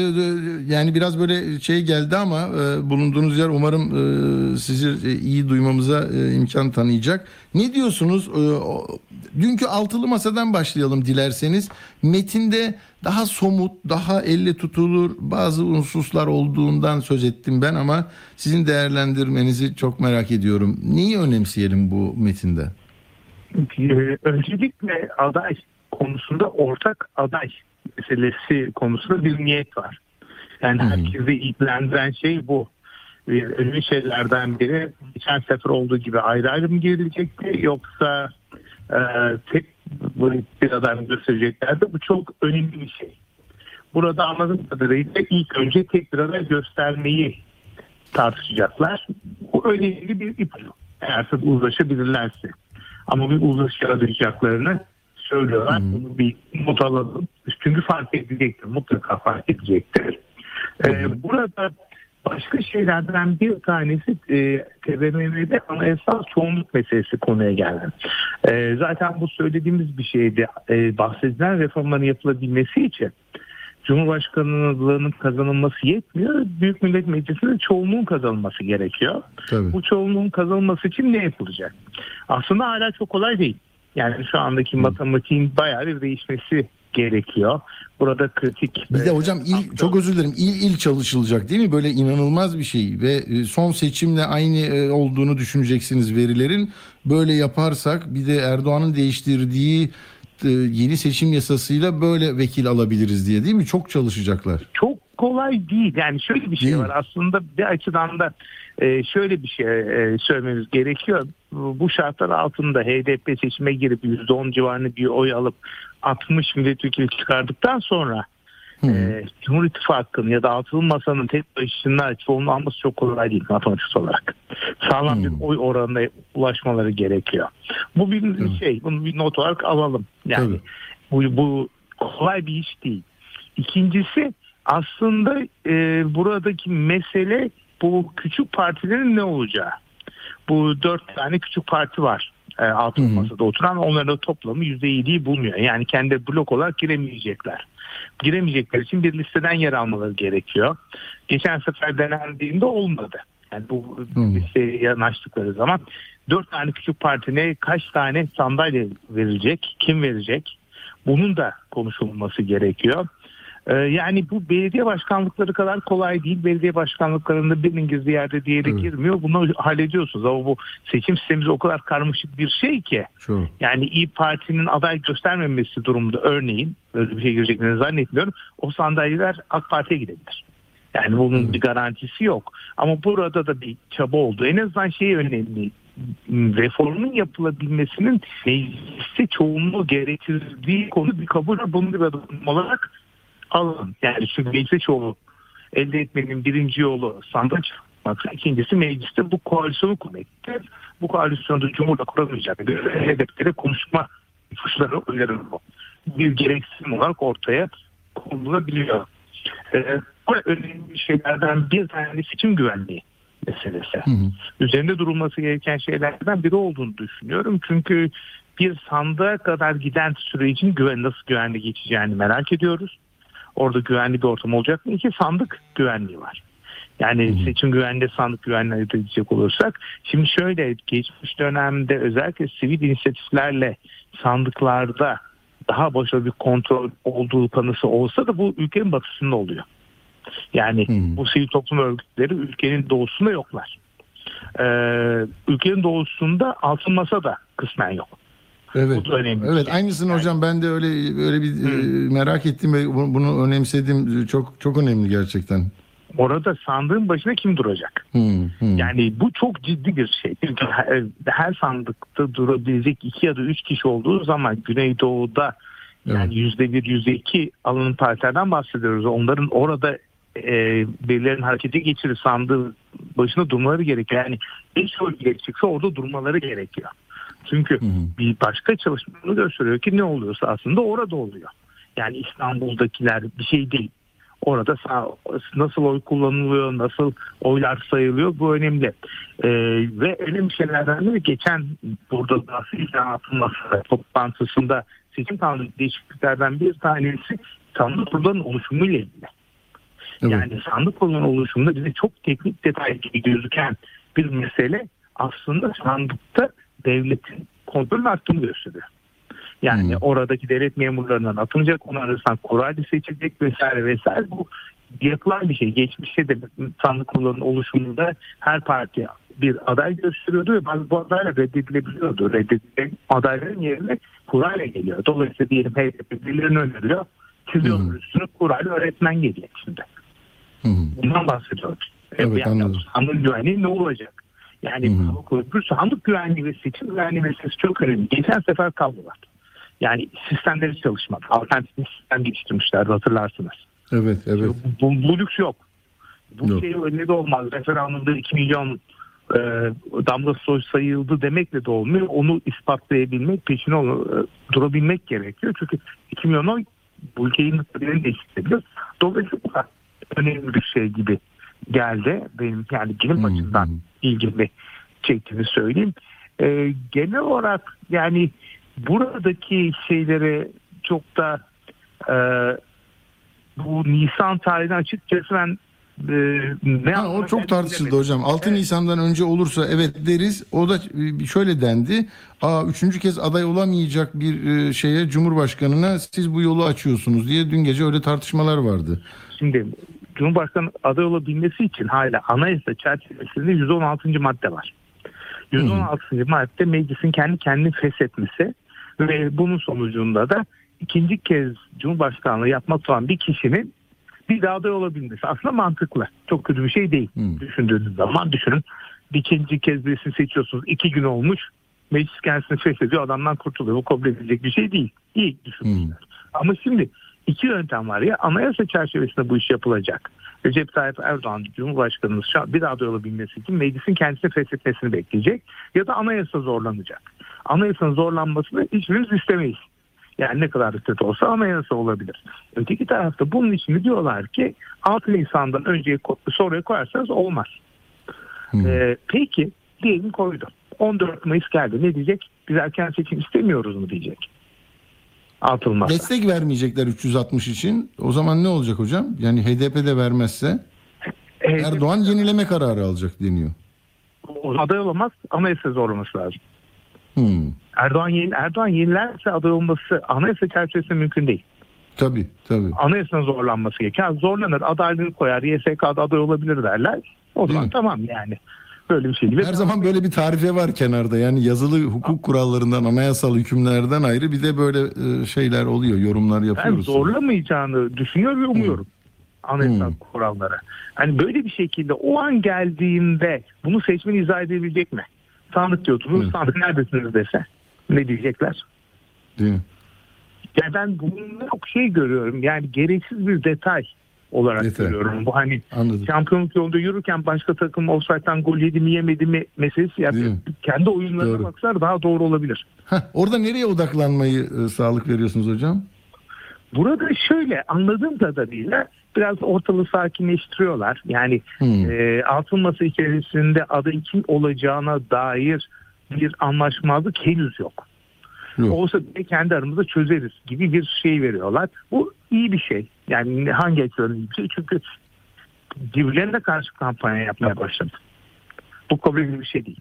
yani biraz böyle şey geldi ama e, bulunduğunuz yer umarım e, sizi e, iyi duymamıza e, imkan tanıyacak. Ne diyorsunuz? E, dünkü altılı masadan başlayalım dilerseniz. Metinde daha somut, daha elle tutulur bazı unsuslar olduğundan söz ettim ben ama sizin değerlendirmenizi çok merak ediyorum. Neyi önemseyelim bu metinde? Ee, Öncelikle aday konusunda ortak aday meselesi konusunda bir niyet var. Yani herkesi ilgilendiren şey bu. Önemli şeylerden biri geçen sefer olduğu gibi ayrı ayrı mı girilecekti yoksa e, tek bir aday mı göstereceklerdi? Bu çok önemli bir şey. Burada anladığım kadarıyla ilk önce tek bir aday göstermeyi tartışacaklar. Bu önemli bir ipucu. Eğer uzlaşabilirlerse. Ama bir uzlaşı arayacaklarını söylüyorlar. Bunu bir not alalım. Çünkü fark edecektir. Mutlaka fark edecektir. Ee, burada başka şeylerden bir tanesi e, TBMM'de anayasal çoğunluk meselesi konuya geldi. Ee, zaten bu söylediğimiz bir şeydi. Ee, bahsedilen reformların yapılabilmesi için Cumhurbaşkanlığının kazanılması yetmiyor. Büyük Millet Meclisi'nde çoğunluğun kazanılması gerekiyor. Tabii. Bu çoğunluğun kazanılması için ne yapılacak? Aslında hala çok kolay değil. Yani şu andaki matematiğin bayağı bir değişmesi gerekiyor. Burada kritik... Bir de hocam il, çok özür dilerim il il çalışılacak değil mi? Böyle inanılmaz bir şey ve e, son seçimle aynı e, olduğunu düşüneceksiniz verilerin. Böyle yaparsak bir de Erdoğan'ın değiştirdiği e, yeni seçim yasasıyla böyle vekil alabiliriz diye değil mi? Çok çalışacaklar. çok kolay değil. Yani şöyle bir şey Değil. var. Aslında bir açıdan da e, şöyle bir şey e, söylememiz gerekiyor. Bu şartlar altında HDP seçime girip %10 civarında bir oy alıp 60 milletvekili çıkardıktan sonra e, Cumhur İttifakı'nın ya da altılı masanın tek başına çoğunluğu alması çok kolay değil matematik olarak. Sağlam bir oy oranına ulaşmaları gerekiyor. Bu bir şey. Bunu bir not olarak alalım. Yani Tabii. bu, bu kolay bir iş değil. İkincisi aslında e, buradaki mesele bu küçük partilerin ne olacağı. Bu dört tane küçük parti var. E, altın masada oturan onların toplamı %7'yi bulmuyor. Yani kendi blok olarak giremeyecekler. Giremeyecekler için bir listeden yer almaları gerekiyor. Geçen sefer denendiğinde olmadı. Yani bu Hmm. listeye yanaştıkları zaman dört tane küçük partine kaç tane sandalye verilecek, kim verecek? Bunun da konuşulması gerekiyor. Ee, yani bu belediye başkanlıkları kadar kolay değil. Belediye başkanlıklarında birinin girdiği yerde diğeri Evet. girmiyor. Bunu hallediyorsunuz ama bu seçim sistemimiz o kadar karmaşık bir şey ki. Çok. Yani İyi Parti'nin aday göstermemesi durumunda örneğin böyle bir şey gireceklerini zannetmiyorum. O sandalyeler AK Parti'ye gidebilir. Yani bunun bir garantisi yok. Ama burada da bir çaba oldu. En azından şey önemli. Reformun yapılabilmesinin mecliste çoğunluğu gerektirdiği konu bir kabul ve bunu bir adım olarak alın. Yani çünkü mecliste çoğunluğu elde etmenin birinci yolu sandık çıkmak. İkincisi mecliste bu koalisyonu kurmaktır. Bu koalisyonu Cumhur'da kuramayacak. Hedefleri konuşma ipuçları önerir bu. Bir gereksinim olarak ortaya konulabiliyor. Ee, bu önemli şeylerden bir tanesi seçim güvenliği meselesi. Üzerinde durulması gereken şeylerden biri olduğunu düşünüyorum. Çünkü bir sandığa kadar giden sürecin güven nasıl güvenli geçeceğini merak ediyoruz. Orada güvenli bir ortam olacak mı? İki sandık güvenliği var. Yani seçim güvenliği sandık güvenliği ayırt edecek olursak. Şimdi şöyle geçmiş dönemde özellikle sivil inisiyatiflerle sandıklarda daha başarılı bir kontrol olduğu kanısı olsa da bu ülkenin batısında oluyor. Yani Hmm. bu sivil toplum örgütleri ülkenin doğusunda yoklar. Ee, ülkenin doğusunda altın masa da kısmen yok. Evet. Bu da önemli Evet, şey. aynısını hocam ben de öyle öyle bir e, merak ettim ve bu- bunu önemsedim. Çok çok önemli gerçekten. Orada sandığın başına kim duracak? Hmm, hmm. Yani bu çok ciddi bir şey. Çünkü her, her sandıkta durabilecek iki ya da üç kişi olduğu zaman Güneydoğu'da yani yüzde bir, yüzde iki alanın partilerden bahsediyoruz. Onların orada e, birilerinin harekete geçirip sandığı başına durmaları gerekiyor. Yani bir bile çıksa orada durmaları gerekiyor. Çünkü bir başka çalışmaları gösteriyor ki ne oluyorsa aslında orada oluyor. Yani İstanbul'dakiler bir şey değil. Orada sağ, nasıl oy kullanılıyor, nasıl oylar sayılıyor bu önemli. Ee, ve önemli şeylerden biri geçen burada da ilan atılması toplantısında seçim kanunu değişikliklerden bir tanesi sandık kurulunun oluşumuyla ilgili. Evet. Yani sandık kurulunun oluşumunda bize çok teknik detay gibi gözüken bir mesele aslında sandıkta devletin kontrolün arttığını gösteriyor. Yani Hmm. oradaki devlet memurlarından atılacak, onlar arasından kurayla seçilecek vesaire vesaire. Bu yapılan bir şey. Geçmişte de sandık kurulunun oluşumunda her parti bir aday gösteriyordu ve bazı bu adaylar reddedilebiliyordu. Reddedilen adayların yerine kurayla geliyor. Dolayısıyla diyelim HDP birilerini öneriyor. Çiziyorlar üstüne kurayla öğretmen geliyor şimdi. Hı. Bundan bahsediyoruz. Evet, yani anladım. Sandık güvenliği ne olacak? Yani Hı hı. bu konuda sandık güvenliği ve seçim güvenliği meselesi çok önemli. Geçen sefer kaldılar. Yani sistemleri çalışmak. Alternatif bir sistem geliştirmişlerdi hatırlarsınız. Evet, evet. Bu, bu lüks yok. Bu Yok. şey öyle de olmaz. Referandumda 2 milyon e, damla soy sayıldı demekle de olmuyor. Onu ispatlayabilmek, peşine onu, e, durabilmek gerekiyor. Çünkü 2 milyon oy bu ülkenin kaderini değiştirebilir. Dolayısıyla bu önemli bir şey gibi geldi. Benim yani bilim Hı, açısından ilgimi çektiğini söyleyeyim. E, genel olarak yani buradaki şeylere çok da e, bu Nisan tarihini açıkçası ben e, ne Ha, o çok tartışıldı bilemedim. hocam. 6 Evet. Nisan'dan önce olursa evet deriz. O da şöyle dendi. Aa üçüncü kez aday olamayacak bir e, şeye Cumhurbaşkanına siz bu yolu açıyorsunuz diye dün gece öyle tartışmalar vardı. Şimdi Cumhurbaşkanı aday olabilmesi için hala anayasa çerçevesinde 116. madde var. 116. madde meclisin kendi kendini feshetmesi ve bunun sonucunda da ikinci kez Cumhurbaşkanlığı yapmak olan bir kişinin bir daha aday olabilmesi. Aslında mantıklı. Çok kötü bir şey değil. Hı. Düşündüğünüz zaman düşünün. İkinci kez birisini seçiyorsunuz. iki gün olmuş. Meclis kendisini feshediyor. Adamdan kurtuluyor. Bu kabul edilecek bir şey değil. İyi düşünmüşler. Ama şimdi iki yöntem var ya anayasa çerçevesinde bu iş yapılacak. Recep Tayyip Erdoğan Cumhurbaşkanımız bir aday olabilmesi için meclisin kendisini feshetmesini bekleyecek ya da anayasa zorlanacak. Anayasanın zorlanmasını hiçbirimiz istemeyiz. Yani ne kadar kötü olsa anayasa olabilir. Öteki tarafta bunun için diyorlar ki 6 Nisan'dan önceye ko- soruya koyarsanız olmaz. Hı. Ee, peki diyelim koydu. 14 Mayıs geldi. Ne diyecek? Biz erken seçim istemiyoruz mu diyecek. Atılmazsa. Destek vermeyecekler 360 için. O zaman ne olacak hocam? Yani HDP de vermezse Ee, Erdoğan yenileme kararı alacak deniyor. aday olamaz anayasa zorlaması lazım. Hmm. Erdoğan yeni, Erdoğan yenilerse aday olması anayasa çerçevesinde mümkün değil. Tabii tabii. Anayasanın zorlanması gerekiyor. Zorlanır adaylığını koyar YSK'da aday olabilir derler. O zaman tamam yani. Böyle bir değil. Her zaman böyle bir tarife var kenarda. Yani yazılı hukuk kurallarından, anayasal hükümlerden ayrı bir de böyle e, şeyler oluyor, yorumlar ben yapıyoruz. zorlamayacağını düşünüyor ve umuyorum. Anayasal Hı. kurallara. Hani böyle bir şekilde o an geldiğinde bunu seçmeni izah edebilecek mi? Sandık diyordunuz. Hı. Sandık neredesiniz dese. Ne diyecekler? Değil mi? Yani ben bunu çok şey görüyorum. Yani gereksiz bir detay olarak Detay. görüyorum. Bu hani Anladım. şampiyonluk yolunda yürürken başka takım offside'dan gol yedi mi yemedi mi meselesi yani kendi oyunlarına Doğru. baksalar daha doğru olabilir. Heh, orada nereye odaklanmayı e, sağlık veriyorsunuz hocam? Burada şöyle anladığım kadarıyla biraz ortalığı sakinleştiriyorlar. Yani Hmm. e, altın masa içerisinde adayın kim olacağına dair bir anlaşmazlık henüz yok. Yok. Olsa bile kendi aramızda çözeriz gibi bir şey veriyorlar. Bu iyi bir şey. Yani hangi açıdan iyi bir şey? Çünkü birbirlerine karşı kampanya yapmaya başladı. Bu kabul bir şey değil.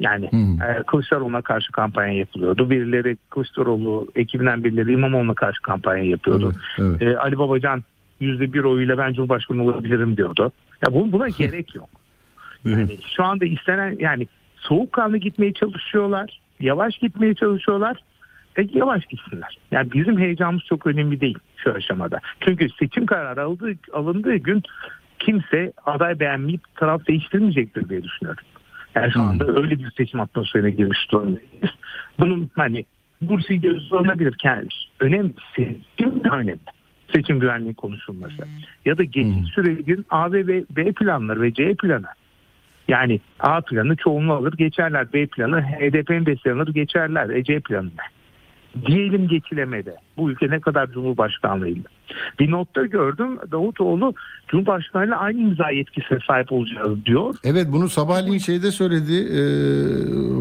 Yani Hmm. e, Kılıçdaroğlu'na karşı kampanya yapılıyordu. Birileri Kılıçdaroğlu ekibinden birileri İmamoğlu'na karşı kampanya yapıyordu. Evet, evet. E, Ali Babacan yüzde bir oyuyla ben Cumhurbaşkanı olabilirim diyordu. Ya bu, buna gerek yok. Yani şu anda istenen yani soğukkanlı gitmeye çalışıyorlar. Yavaş gitmeye çalışıyorlar. E, yavaş gitsinler. Yani bizim heyecanımız çok önemli değil şu aşamada. Çünkü seçim kararı aldığı, alındığı gün kimse aday beğenmeyip taraf değiştirmeyecektir diye düşünüyorum. Yani şu anda öyle bir seçim atmosferine girmiş durumdayız. Bunun hani Bursi göz alınabilir. Yani önemli. Seçim de önemli. seçim güvenliği konuşulması ya da geçiş sürecin A ve B, B planları ve C planı. Yani A planı çoğunluğu alır geçerler. B planı HDP'nin desteği alır geçerler. E, C planı ne? Diyelim geçilemedi. Bu ülke ne kadar Cumhurbaşkanlığıyla. Bir notta gördüm Davutoğlu Cumhurbaşkanı'yla aynı imza yetkisine sahip olacağız diyor. Evet bunu sabahleyin şeyde söyledi e,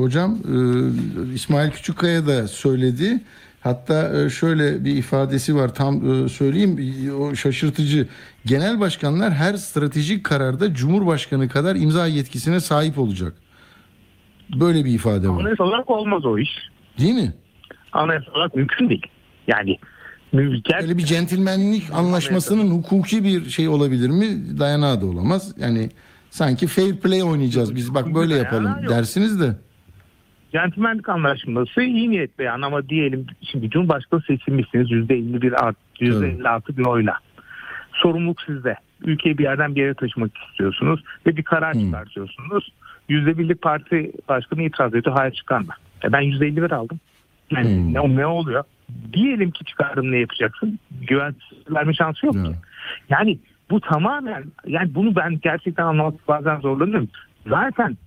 hocam e, İsmail Küçükkaya da söyledi. Hatta e, şöyle bir ifadesi var tam e, söyleyeyim o şaşırtıcı. Genel başkanlar her stratejik kararda Cumhurbaşkanı kadar imza yetkisine sahip olacak. Böyle bir ifade var. Anayasa olarak olmaz o iş. Değil mi? Anayasa olarak mümkün değil. Yani mülker Öyle bir centilmenlik anlaşmasının hukuki bir şey olabilir mi? Dayanağı da olamaz. Yani sanki fair play oynayacağız biz bak böyle yapalım dersiniz de. Centilmenlik anlaşması iyi niyet beyan ama diyelim şimdi Cumhurbaşkanı seçilmişsiniz %51 art, %56 bir oyla. Sorumluluk sizde. Ülkeyi bir yerden bir yere taşımak istiyorsunuz ve bir karar çıkartıyorsunuz. %1'lik parti başkanı itiraz ediyor. Hayır çıkarma. E ben %51 aldım. Yani ne, ne oluyor? Diyelim ki çıkardın ne yapacaksın? Güven verme şansı yok ki. Yani bu tamamen yani bunu ben gerçekten anlamak bazen zorlanıyorum. Zaten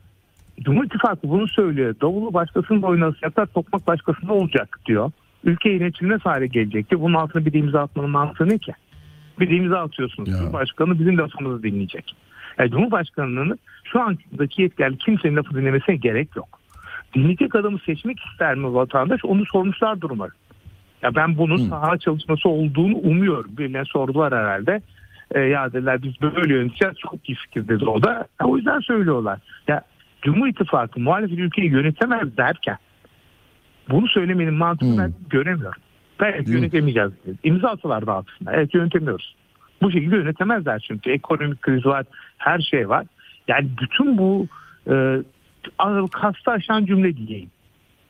Cumhur İttifakı bunu söylüyor. Davulu başkasının boynuna asacaklar, tokmak başkasında olacak diyor. Ülke yönetimine hale gelecekti. Bunun altına bir imza atmanın mantığı ne ki? Bir imza atıyorsunuz. Ya. Cumhurbaşkanı bizim lafımızı dinleyecek. Yani Cumhurbaşkanlığının şu andaki yetkili kimsenin lafı dinlemesine gerek yok. Dinleyecek adamı seçmek ister mi vatandaş? Onu sormuşlar umarım. Ya ben bunun saha çalışması olduğunu umuyorum. Birine sordular herhalde. E, ya dediler biz böyle yöneteceğiz. Çok iyi fikir dedi o da. Ya, o yüzden söylüyorlar. Ya Cumhur İttifakı muhalefet ülkeyi yönetemez derken bunu söylemenin mantığını ben göremiyorum. Belki Değil mi? yönetemeyeceğiz. dedi. İmza atsalar da aslında. Evet yönetemiyoruz. Bu şekilde yönetemezler çünkü. Ekonomik kriz var. Her şey var. Yani bütün bu e, kastı aşan cümle diyeyim.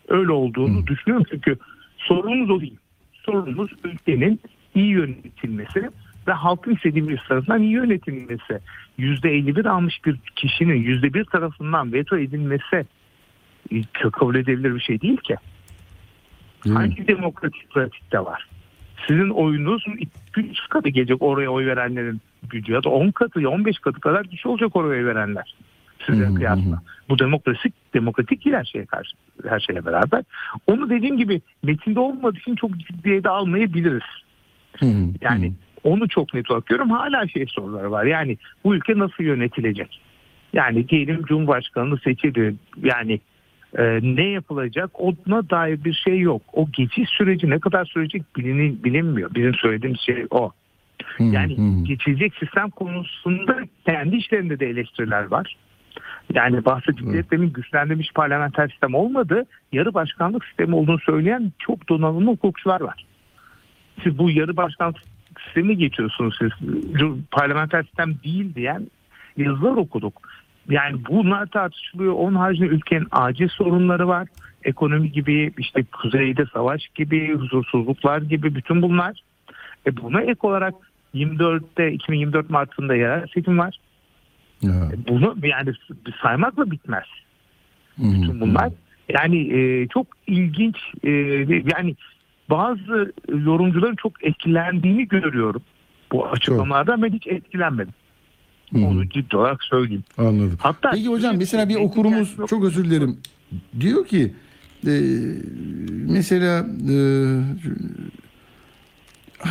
Öyle olduğunu düşünüyorum çünkü sorunumuz o değil. Sorunumuz ülkenin iyi yönetilmesi ve halkın istediği bir tarafından iyi yönetilmesi. %51 almış bir kişinin %1 tarafından veto edilmesi e, kabul edilebilir bir şey değil ki. Değil? Hangi demokratik pratikte var? Sizin oyunuz 3 katı gelecek oraya oy verenlerin gücü ya da 10 katı ya 15 katı kadar güçlü olacak oraya oy verenler. Size hı kıyasla. Bu demokratik demokratik değil her şeye karşı her şeye beraber. Onu dediğim gibi metinde olmadığı için çok ciddiye de almayabiliriz. Yani onu çok net olarak görüyorum. Hala şey soruları var. Yani bu ülke nasıl yönetilecek? Yani diyelim Cumhurbaşkanı seçildi. Yani e, ne yapılacak ona dair bir şey yok. O geçiş süreci ne kadar sürecek bilini, bilinmiyor. Bizim söylediğimiz şey o. Yani hı. geçilecek sistem konusunda kendi işlerinde de eleştiriler var. Yani bahsettiklerinin güçlendirilmiş parlamenter sistem olmadı, yarı başkanlık sistemi olduğunu söyleyen çok donanımlı hukukçular var. Siz bu yarı başkanlık sistemi geçiyorsunuz siz. Parlamenter sistem değil diyen yazılar okuduk. Yani bunlar tartışılıyor. Onun haricinde ülkenin acil sorunları var. Ekonomi gibi, işte kuzeyde savaş gibi, huzursuzluklar gibi bütün bunlar. E buna ek olarak 24'te 2024 Mart'ında yerel seçim var. Ya. Bunu yani saymakla bitmez bütün bunlar. Yani e, çok ilginç e, yani bazı yorumcuların çok etkilendiğini görüyorum bu açıklamalardan ben hiç etkilenmedim. hı. Onu ciddi olarak söyleyeyim. Anladım. Hatta Peki hocam mesela bir okurumuz çok özür dilerim. Diyor ki e, mesela e,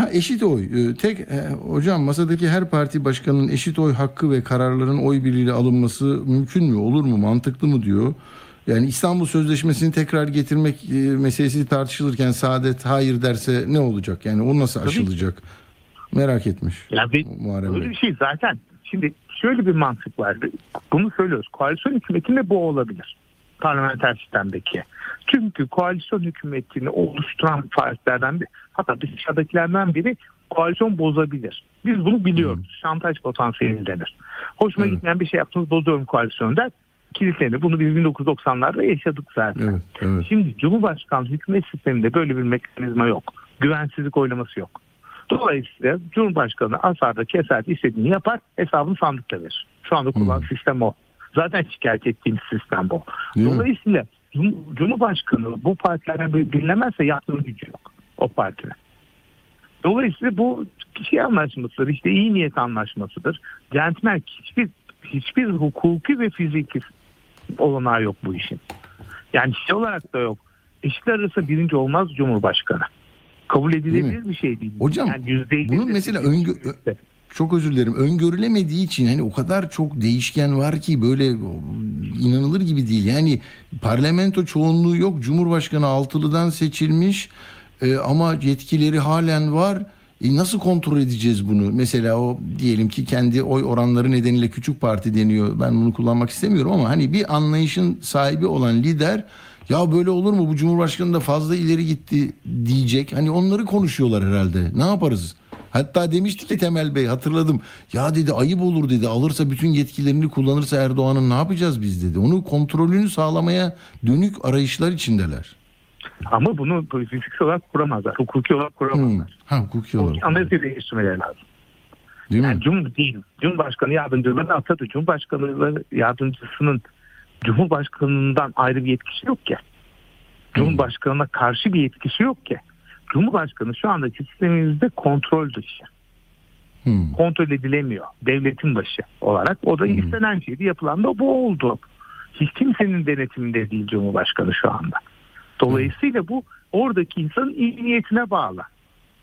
ha eşit oy. E, tek e, hocam masadaki her parti başkanının eşit oy hakkı ve kararların oy birliğiyle alınması mümkün mü? Olur mu? Mantıklı mı diyor. Yani İstanbul Sözleşmesi'ni tekrar getirmek e, meselesi tartışılırken Saadet hayır derse ne olacak? Yani o nasıl Tabii aşılacak? Merak etmiş. Ya bir- Muharrem Öyle bir şey zaten. Şimdi şöyle bir mantık var. Bunu söylüyoruz. Koalisyon hükümetinde bu olabilir. Parlamenter sistemdeki. Çünkü koalisyon hükümetini oluşturan partilerden bir, hatta dışarıdakilerden biri koalisyon bozabilir. Biz bunu biliyoruz. Şantaj potansiyeli denir. Hoşuma Evet. gitmeyen bir şey yaptınız bozuyorum koalisyon der. Kilitlenir. Bunu biz 1990'larda yaşadık zaten. Evet, evet. Şimdi Cumhurbaşkanlığı hükümet sisteminde böyle bir mekanizma yok. Güvensizlik oylaması yok. Dolayısıyla Cumhurbaşkanı asarda keser istediğini yapar hesabını sandıkta verir. Şu anda kullanılan sistem o. Zaten şikayet ettiğimiz sistem bu. Değil mi? Dolayısıyla Cum- Cumhurbaşkanı bu partilerden dinlemezse yaptığı gücü yok o partinin. Dolayısıyla bu şey anlaşmasıdır. işte iyi niyet anlaşmasıdır. Gentleman hiçbir hiçbir hukuki ve fiziki olanağı yok bu işin. Yani şey olarak da yok. Eşitler arası birinci olmaz Cumhurbaşkanı. Kabul edilebilir bir şey değil. Hocam, yani %50 bunun mesela öngö- çok özür dilerim. Öngörülemediği için hani o kadar çok değişken var ki böyle inanılır gibi değil. Yani parlamento çoğunluğu yok. Cumhurbaşkanı altılıdan seçilmiş e, ama yetkileri halen var. E, nasıl kontrol edeceğiz bunu? Mesela o diyelim ki kendi oy oranları nedeniyle küçük parti deniyor. Ben bunu kullanmak istemiyorum ama hani bir anlayışın sahibi olan lider ya böyle olur mu bu cumhurbaşkanı da fazla ileri gitti diyecek. Hani onları konuşuyorlar herhalde. Ne yaparız? Hatta demişti ki Temel Bey hatırladım. Ya dedi ayıp olur dedi. Alırsa bütün yetkilerini kullanırsa Erdoğan'ın ne yapacağız biz dedi. Onu kontrolünü sağlamaya dönük arayışlar içindeler. Ama bunu fiziksel olarak kuramazlar. Hukuki olarak Hmm. kuramazlar. Ha hukuki olarak. Anayasayı değiştirmeleri lazım. Değil mi? Yani Cum değil. Cumhurbaşkanı yardımcıları atadı. Cumhurbaşkanı yardımcısının Cumhurbaşkanından ayrı bir yetkisi yok ki. Cumhurbaşkanına karşı bir yetkisi yok ki. Cumhurbaşkanı şu andaki sistemimizde kontrol dışı. Hmm. Kontrol edilemiyor. Devletin başı olarak. O da istenen şeydi. Yapılan da bu oldu. Hiç kimsenin denetiminde değil Cumhurbaşkanı şu anda. Dolayısıyla bu oradaki insanın iyi niyetine bağlı.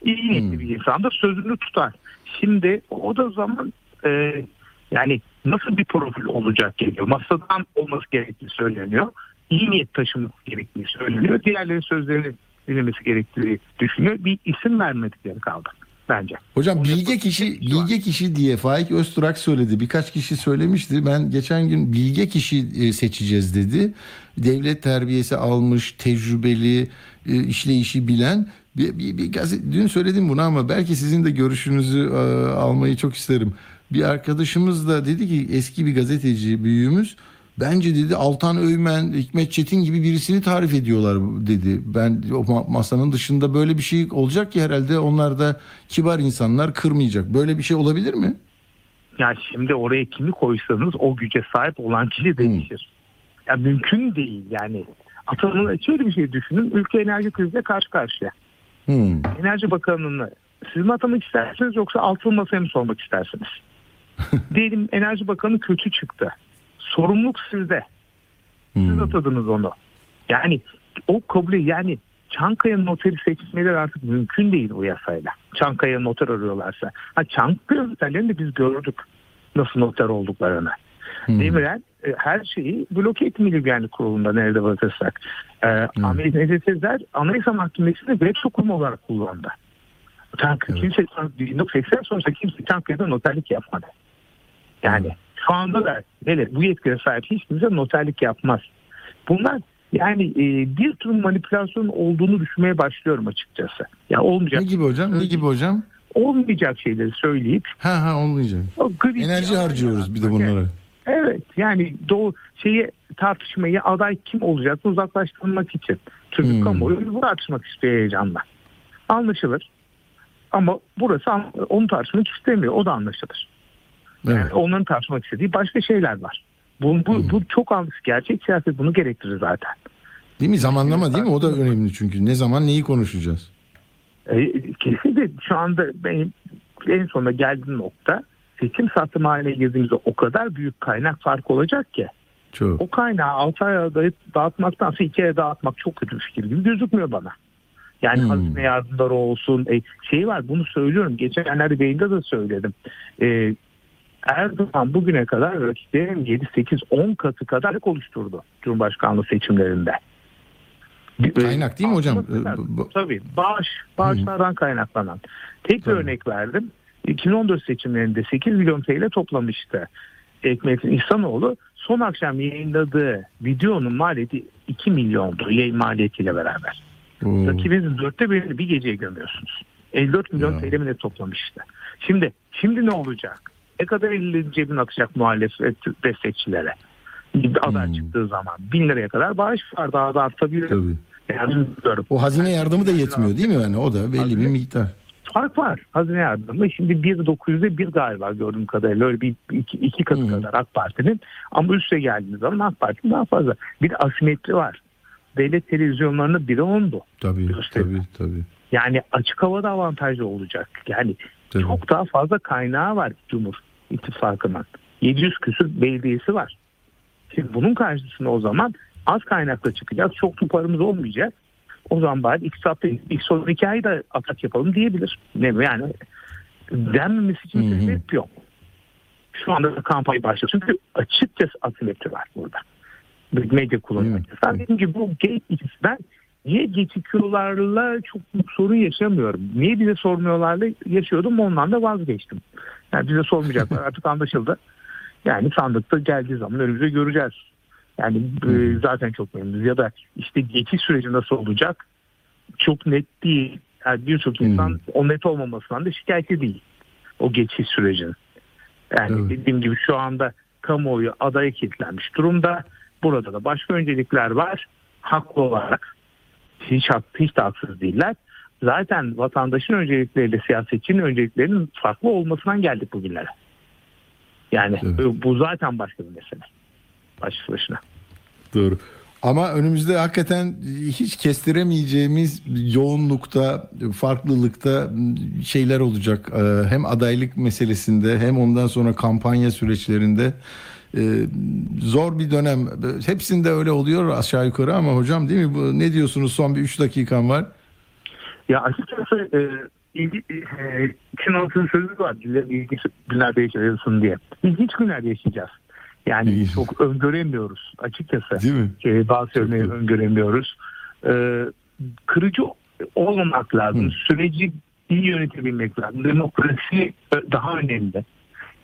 İyi niyetli bir insandır sözünü tutar. Şimdi o da zaman e, yani nasıl bir profil olacak geliyor. Masadan olması gerektiği söyleniyor. İyi niyet taşıması gerektiği söyleniyor. Diğerlerin sözlerini dinlemesi gerektiği düşünüyor. Bir isim vermedikleri kaldı bence. Hocam bilge kişi şey bilge kişi diye Faik Öztürk söyledi. Birkaç kişi söylemişti. Ben geçen gün bilge kişi e, seçeceğiz dedi. Devlet terbiyesi almış, tecrübeli, e, işleyişi bilen bir, bir, bir gazet, dün söyledim bunu ama belki sizin de görüşünüzü e, almayı çok isterim. Bir arkadaşımız da dedi ki eski bir gazeteci büyüğümüz Bence dedi Altan Öymen, Hikmet Çetin gibi birisini tarif ediyorlar dedi. Ben o ma- masanın dışında böyle bir şey olacak ki herhalde onlar da kibar insanlar kırmayacak. Böyle bir şey olabilir mi? Yani şimdi oraya kimi koysanız o güce sahip olan kişi değişir. Ya mümkün değil yani. Atanın şöyle bir şey düşünün. Ülke enerji krizle karşı karşıya. Hmm. Enerji Bakanlığı'nı siz mi atamak istersiniz yoksa altılı masaya mı sormak istersiniz? [laughs] Diyelim Enerji Bakanı kötü çıktı. Sorumluluk sizde. Siz Hmm. atadınız onu. Yani o kabul yani Çankaya noteri seçmeleri artık mümkün değil o yasayla. Çankaya noter arıyorlarsa. Ha Çankaya noterlerini de biz gördük nasıl noter olduklarını. Hmm. Demirel e, her şeyi bloke etmeli yani kurulunda nerede bakırsak. E, Ahmet Necdet Sezer Anayasa Mahkemesi'ni veto kurum olarak kullandı. Çankaya, kimse 1980 sonrası kimse Çankaya'da noterlik yapmadı. Yani şu anda da hele bu yetkiye sahip hiç kimse noterlik yapmaz. Bunlar yani e, bir tür manipülasyon olduğunu düşünmeye başlıyorum açıkçası. Ya olmayacak Ne gibi hocam? Ne gibi hocam? olmayacak şeyleri söyleyip Ha ha olmayacak. Enerji harcıyoruz bir de bunlara. Evet yani doğu şeyi tartışmayı aday kim olacak uzaklaştırmak için. Çünkü Hmm. kamuoyu bu tartışmak istiyor heyecanla. Anlaşılır. Ama burası onu tartışmak istemiyor. O da anlaşılır. Evet. Yani onların tartışmak istediği başka şeyler var. Bu, bu, bu çok anlık. Gerçek siyaset bunu gerektirir zaten. Değil mi? Zamanlama değil mi? O da önemli çünkü. Ne zaman neyi konuşacağız? E, kesinlikle şu anda benim en sonunda geldiğim nokta seçim satım haline girdiğimizde o kadar büyük kaynak farkı olacak ki Çok. o kaynağı 6 aya dağıt- dağıtmaktansa 2 aya dağıtmak çok kötü bir fikir gibi gözükmüyor bana. Yani Hmm. hazine yardımları olsun. E, şey var bunu söylüyorum. Geçenlerde yayında da söyledim. E, Erdoğan bugüne kadar rakiplerin 7, 8, 10 katı kadar oluşturdu Cumhurbaşkanlığı seçimlerinde. E, Kaynak değil mi hocam? bu- Tabii bağış, bağışlardan kaynaklanan. Tek bir örnek verdim. 2014 seçimlerinde 8 milyon TL toplamıştı. Ekmet'in İhsanoğlu son akşam yayınladığı videonun maliyeti 2 milyondu yayın maliyetiyle beraber. Oo. Rakibinizin dörtte birini bir geceye gömüyorsunuz. 54 milyon. TL mi toplamıştı. Şimdi şimdi ne olacak? Ne kadar elini cebine atacak muhalefet destekçilere? Bir aday Hmm. çıktığı zaman bin liraya kadar bağış var daha da artabilir. Tabii. Yani. O hazine yardımı da yetmiyor değil mi? Yani o da belli bir Hazine- miktar. Fark var. Hazine yardımı şimdi 1.900'de bir galiba gördüğüm kadarıyla öyle bir iki, iki katı Hı. kadar AK Parti'nin ama üste geldiğiniz zaman AK Parti'nin daha fazla. Bir asimetri var. Devlet televizyonlarının biri ondu. Tabii, Gösterim. tabii, tabii. Yani açık havada avantajlı olacak. Yani Tabii. Çok daha fazla kaynağı var Cumhur İttifakı'nın. 700 küsür belediyesi var. Şimdi bunun karşısında o zaman az kaynakla çıkacağız. Çok tutarımız olmayacak. O zaman bari iktisatta ilk son iki ayda atak yapalım diyebilir. Ne yani denmemesi için Hı hı. sebep yok. Şu anda da kampanya başladı. Çünkü açıkçası asimetri var burada. Medya kullanımı. Ben dediğim gibi bu gate ikisinden niye geçikiyorlarla çok büyük sorun yaşamıyorum. Niye bize sormuyorlarla yaşıyordum ondan da vazgeçtim. Yani bize sormayacaklar [laughs] artık anlaşıldı. Yani sandıkta geldiği zaman önümüze göreceğiz. Yani e, zaten çok memnunuz. Ya da işte geçiş süreci nasıl olacak çok net değil. Yani birçok insan o net olmamasından da şikayetçi değil. O geçiş sürecinin. Yani Evet. dediğim gibi şu anda kamuoyu adaya kilitlenmiş durumda. Burada da başka öncelikler var. Haklı olarak hiç, hiç de haksız değiller. Zaten vatandaşın öncelikleriyle siyasetçinin önceliklerinin farklı olmasından geldik bugünlere. Yani Evet. bu zaten başka bir mesele. Başlı başına. Doğru. Ama önümüzde hakikaten hiç kestiremeyeceğimiz yoğunlukta, farklılıkta şeyler olacak. Ee, Hem adaylık meselesinde hem ondan sonra kampanya süreçlerinde zor bir dönem. Hepsinde öyle oluyor aşağı yukarı ama hocam değil mi? Bu, ne diyorsunuz? Son bir 3 dakikan var. Ya açıkçası e, ilgi, e, Çin halkının sözü var. İlginç günlerde yaşayasın diye. İlginç günlerde yaşayacağız. Yani İyi. çok öngöremiyoruz açıkçası. Değil mi? E, bazı doğru. öngöremiyoruz. E, kırıcı olmamak lazım. Hı. Süreci iyi yönetebilmek lazım. Demokrasi e, daha önemli.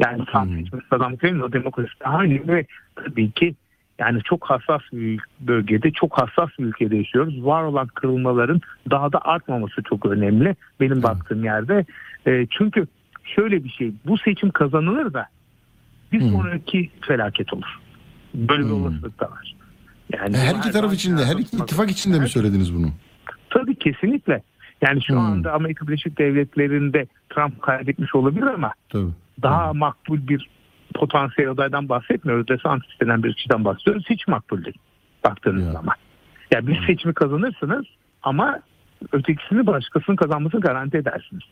Yani seçmesi adam değil o demokrasi daha önemli ve tabii ki yani çok hassas bir bölgede, çok hassas bir ülkede yaşıyoruz. Var olan kırılmaların daha da artmaması çok önemli benim baktığım yerde. E, çünkü şöyle bir şey, bu seçim kazanılır da bir Hı. sonraki felaket olur. Böyle bir Hı. olasılık da var. Yani Her iki taraf içinde, her iki ittifak içinde mi söylediniz bunu? Tabii kesinlikle. Yani şu Hmm. anda Amerika Birleşik Devletleri'nde Trump kaybetmiş olabilir ama Tabii. Daha makbul bir potansiyel adaydan bahsetmiyoruz. DeSantis denen bir kişiden bahsediyoruz. Hiç makbul değil baktığınız Ya. zaman. Ya bir seçimi kazanırsınız ama ötekisini başkasının kazanmasını garanti edersiniz.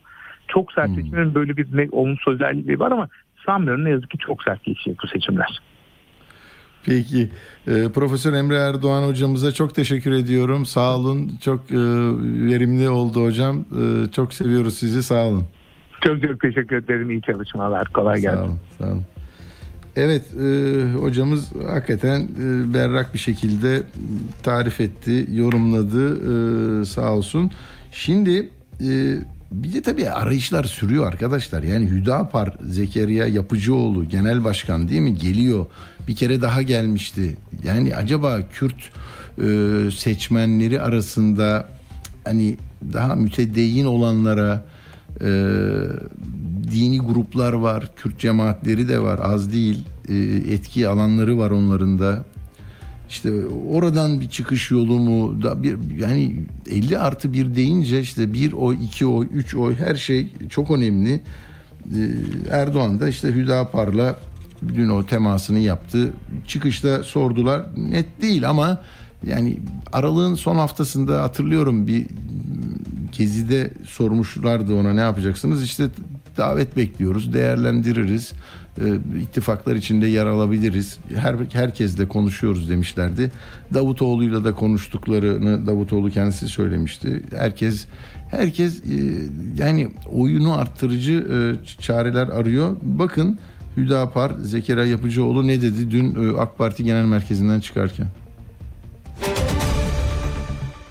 Çok sert Hmm. seçimlerin böyle bir ne, olumsuz özelliği var ama sanmıyorum ne yazık ki çok sert geçecek bu seçimler. Peki. Ee, Profesör Emre Erdoğan hocamıza çok teşekkür ediyorum. Sağ olun. Çok e, verimli oldu hocam. E, çok seviyoruz sizi. Sağ olun. Çok çok teşekkür ederim. İyi çalışmalar. Kolay Sağ gelsin. olun. Sağ olun. Evet, e, hocamız hakikaten e, berrak bir şekilde tarif etti, yorumladı. E, sağ olsun. Şimdi e, bir de tabii arayışlar sürüyor arkadaşlar. Yani Hüdapar Zekeriya Yapıcıoğlu genel başkan değil mi? Geliyor. Bir kere daha gelmişti. Yani acaba Kürt e, seçmenleri arasında hani daha mütedeyyin olanlara e, dini gruplar var, Kürt cemaatleri de var, az değil. E, etki alanları var onların da. İşte oradan bir çıkış yolu mu? Da bir yani 50 artı 1 deyince işte bir oy, iki oy, üç oy her şey çok önemli. Ee, Erdoğan da işte Hüdapar'la dün o temasını yaptı. Çıkışta sordular. Net değil ama yani aralığın son haftasında hatırlıyorum bir gezide sormuşlardı ona ne yapacaksınız? İşte davet bekliyoruz, değerlendiririz. Ee, ittifaklar içinde yer alabiliriz. Her herkesle konuşuyoruz demişlerdi. Davutoğlu'yla da konuştuklarını Davutoğlu kendisi söylemişti. Herkes herkes e, yani oyunu arttırıcı e, çareler arıyor. Bakın Hüdapar Zekeriya Yapıcıoğlu ne dedi dün e, AK Parti Genel Merkezi'nden çıkarken?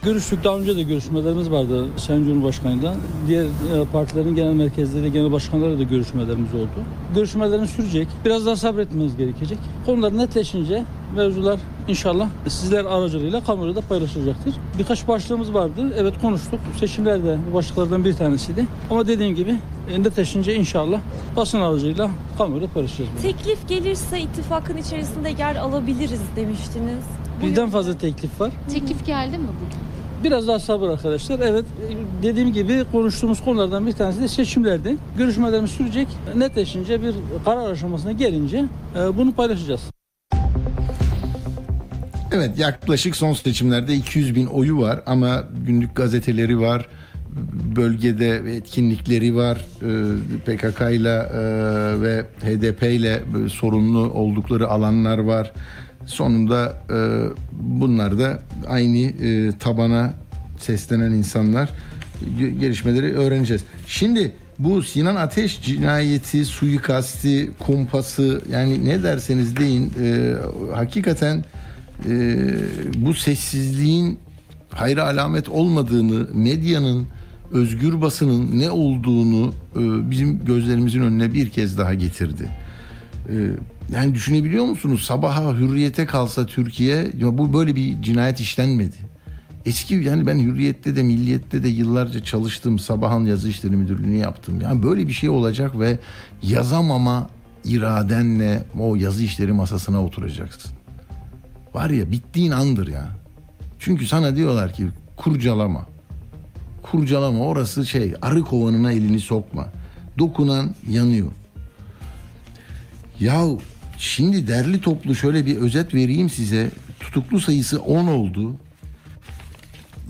Görüştük daha önce de görüşmelerimiz vardı Sayın Cumhurbaşkanı'yla. Diğer e, partilerin genel merkezleri, genel başkanları da görüşmelerimiz oldu. Görüşmelerin sürecek. Biraz daha sabretmeniz gerekecek. Konular netleşince mevzular inşallah sizler aracılığıyla kamuoyuyla da paylaşılacaktır. Birkaç başlığımız vardı. Evet konuştuk. Seçimler de bu başlıklardan bir tanesiydi. Ama dediğim gibi e, netleşince inşallah basın aracılığıyla kamuoyuyla paylaşacağız. bunu. Teklif gelirse ittifakın içerisinde yer alabiliriz demiştiniz. Birden fazla teklif var. Teklif geldi mi bugün? Biraz daha sabır arkadaşlar. Evet e, dediğim gibi konuştuğumuz konulardan bir tanesi de seçimlerdi. Görüşmelerimiz sürecek. Netleşince bir karar aşamasına gelince e, bunu paylaşacağız. Evet yaklaşık son seçimlerde 200 bin oyu var ama günlük gazeteleri var. bölgede etkinlikleri var. PKK ile ve HDP ile sorunlu oldukları alanlar var. Sonunda e, bunlar da aynı e, tabana seslenen insanlar Ge- gelişmeleri öğreneceğiz. Şimdi bu Sinan Ateş cinayeti, suikasti, kumpası yani ne derseniz deyin e, hakikaten e, bu sessizliğin hayra alamet olmadığını, medyanın, özgür basının ne olduğunu e, bizim gözlerimizin önüne bir kez daha getirdi. E, yani düşünebiliyor musunuz? Sabaha hürriyete kalsa Türkiye ya bu böyle bir cinayet işlenmedi. Eski yani ben hürriyette de milliyette de yıllarca çalıştım. Sabahın yazı işleri müdürlüğünü yaptım. Yani böyle bir şey olacak ve yazamama iradenle o yazı işleri masasına oturacaksın. Var ya bittiğin andır ya. Çünkü sana diyorlar ki kurcalama. Kurcalama orası şey arı kovanına elini sokma. Dokunan yanıyor. Ya şimdi derli toplu şöyle bir özet vereyim size. Tutuklu sayısı 10 oldu.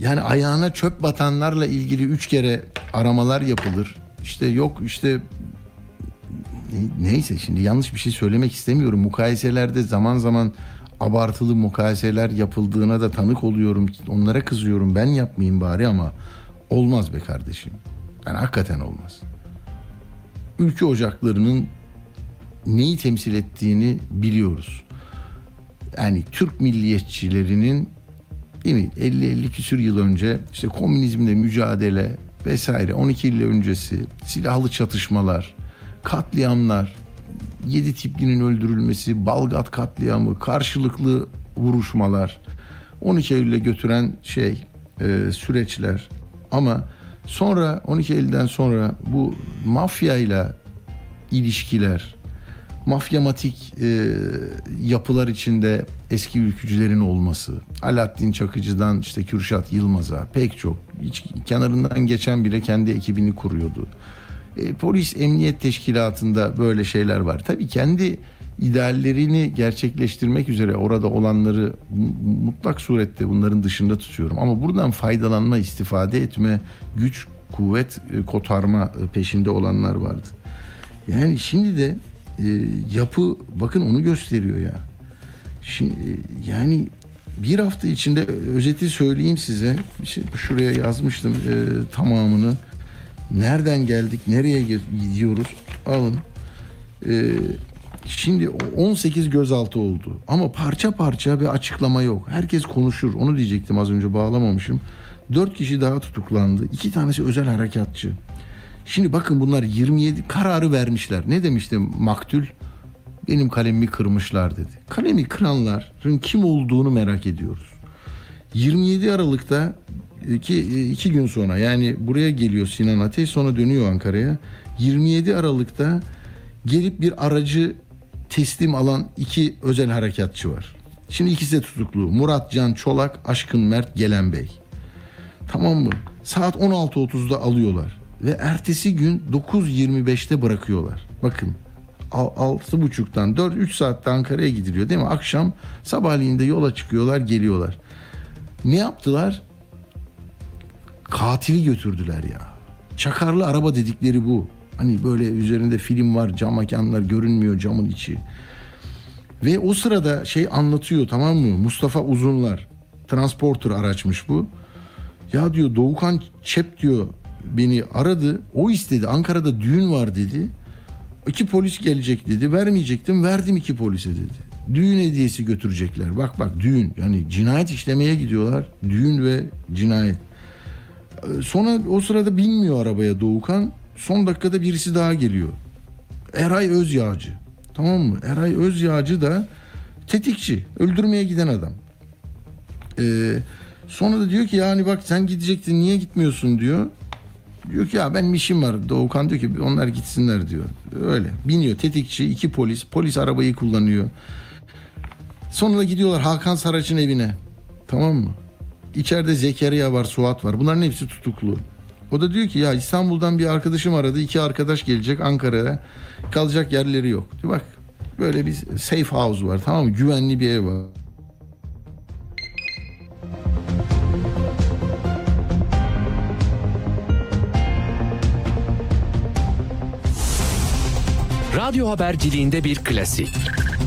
Yani ayağına çöp batanlarla ilgili 3 kere aramalar yapılır. İşte yok işte neyse şimdi yanlış bir şey söylemek istemiyorum. Mukayeselerde zaman zaman abartılı mukayeseler yapıldığına da tanık oluyorum. Onlara kızıyorum. Ben yapmayayım bari ama olmaz be kardeşim. Yani hakikaten olmaz. Ülke ocaklarının neyi temsil ettiğini biliyoruz. Yani Türk milliyetçilerinin değil mi 50-50 küsür yıl önce işte komünizmle mücadele vesaire 12 yıl öncesi silahlı çatışmalar, katliamlar, yedi tiplinin öldürülmesi, Balgat katliamı, karşılıklı vuruşmalar, 12 Eylül'e götüren şey e, süreçler ama sonra 12 Eylül'den sonra bu mafyayla ilişkiler, mafyamatik e, yapılar içinde eski ülkücülerin olması, Alaaddin Çakıcı'dan işte Kürşat Yılmaz'a pek çok hiç kenarından geçen bile kendi ekibini kuruyordu. E, polis emniyet teşkilatında böyle şeyler var. Tabii kendi ideallerini gerçekleştirmek üzere orada olanları mu- mutlak surette bunların dışında tutuyorum. Ama buradan faydalanma, istifade etme, güç, kuvvet e, kotarma e, peşinde olanlar vardı. Yani şimdi de e, yapı bakın onu gösteriyor ya. Şimdi e, yani bir hafta içinde özeti söyleyeyim size. Şey, şuraya yazmıştım e, tamamını. Nereden geldik, nereye gidiyoruz? Alın. E, şimdi 18 gözaltı oldu. Ama parça parça bir açıklama yok. Herkes konuşur. Onu diyecektim az önce bağlamamışım. 4 kişi daha tutuklandı. İki tanesi özel harekatçı. Şimdi bakın bunlar 27 kararı vermişler. Ne demişti maktul? Benim kalemimi kırmışlar dedi. Kalemi kıranların kim olduğunu merak ediyoruz. 27 Aralık'ta iki, iki gün sonra yani buraya geliyor Sinan Ateş sonra dönüyor Ankara'ya. 27 Aralık'ta gelip bir aracı teslim alan iki özel harekatçı var. Şimdi ikisi de tutuklu. Murat Can Çolak, Aşkın Mert Gelen Bey. Tamam mı? Saat 16.30'da alıyorlar. Ve ertesi gün 9.25'te bırakıyorlar. Bakın al- altı buçuktan 4 3 saatte Ankara'ya gidiliyor değil mi? Akşam sabahleyin de yola çıkıyorlar, geliyorlar. Ne yaptılar? Katili götürdüler ya. Çakarlı araba dedikleri bu. Hani böyle üzerinde film var, cam mekanlar görünmüyor camın içi. Ve o sırada şey anlatıyor tamam mı? Mustafa Uzunlar. Transporter araçmış bu. Ya diyor Doğukan Çep diyor beni aradı. O istedi. Ankara'da düğün var dedi. İki polis gelecek dedi. Vermeyecektim. Verdim iki polise dedi. Düğün hediyesi götürecekler. Bak bak düğün. Yani cinayet işlemeye gidiyorlar. Düğün ve cinayet. Ee, Sonra o sırada binmiyor arabaya Doğukan. Son dakikada birisi daha geliyor. Eray Özyağcı. Tamam mı? Eray Özyağcı da tetikçi. Öldürmeye giden adam. Ee, sonra da diyor ki yani bak sen gidecektin niye gitmiyorsun diyor. Diyor ki ya benim işim var. Doğukan diyor ki onlar gitsinler diyor. Öyle. Biniyor tetikçi iki polis. Polis arabayı kullanıyor. Sonra gidiyorlar Hakan Saraç'ın evine. Tamam mı? İçeride Zekeriya var, Suat var. Bunların hepsi tutuklu. O da diyor ki ya İstanbul'dan bir arkadaşım aradı. iki arkadaş gelecek Ankara'ya. Kalacak yerleri yok. Diyor, bak böyle bir safe house var tamam mı? Güvenli bir ev var. Radyo haberciliğinde bir klasik.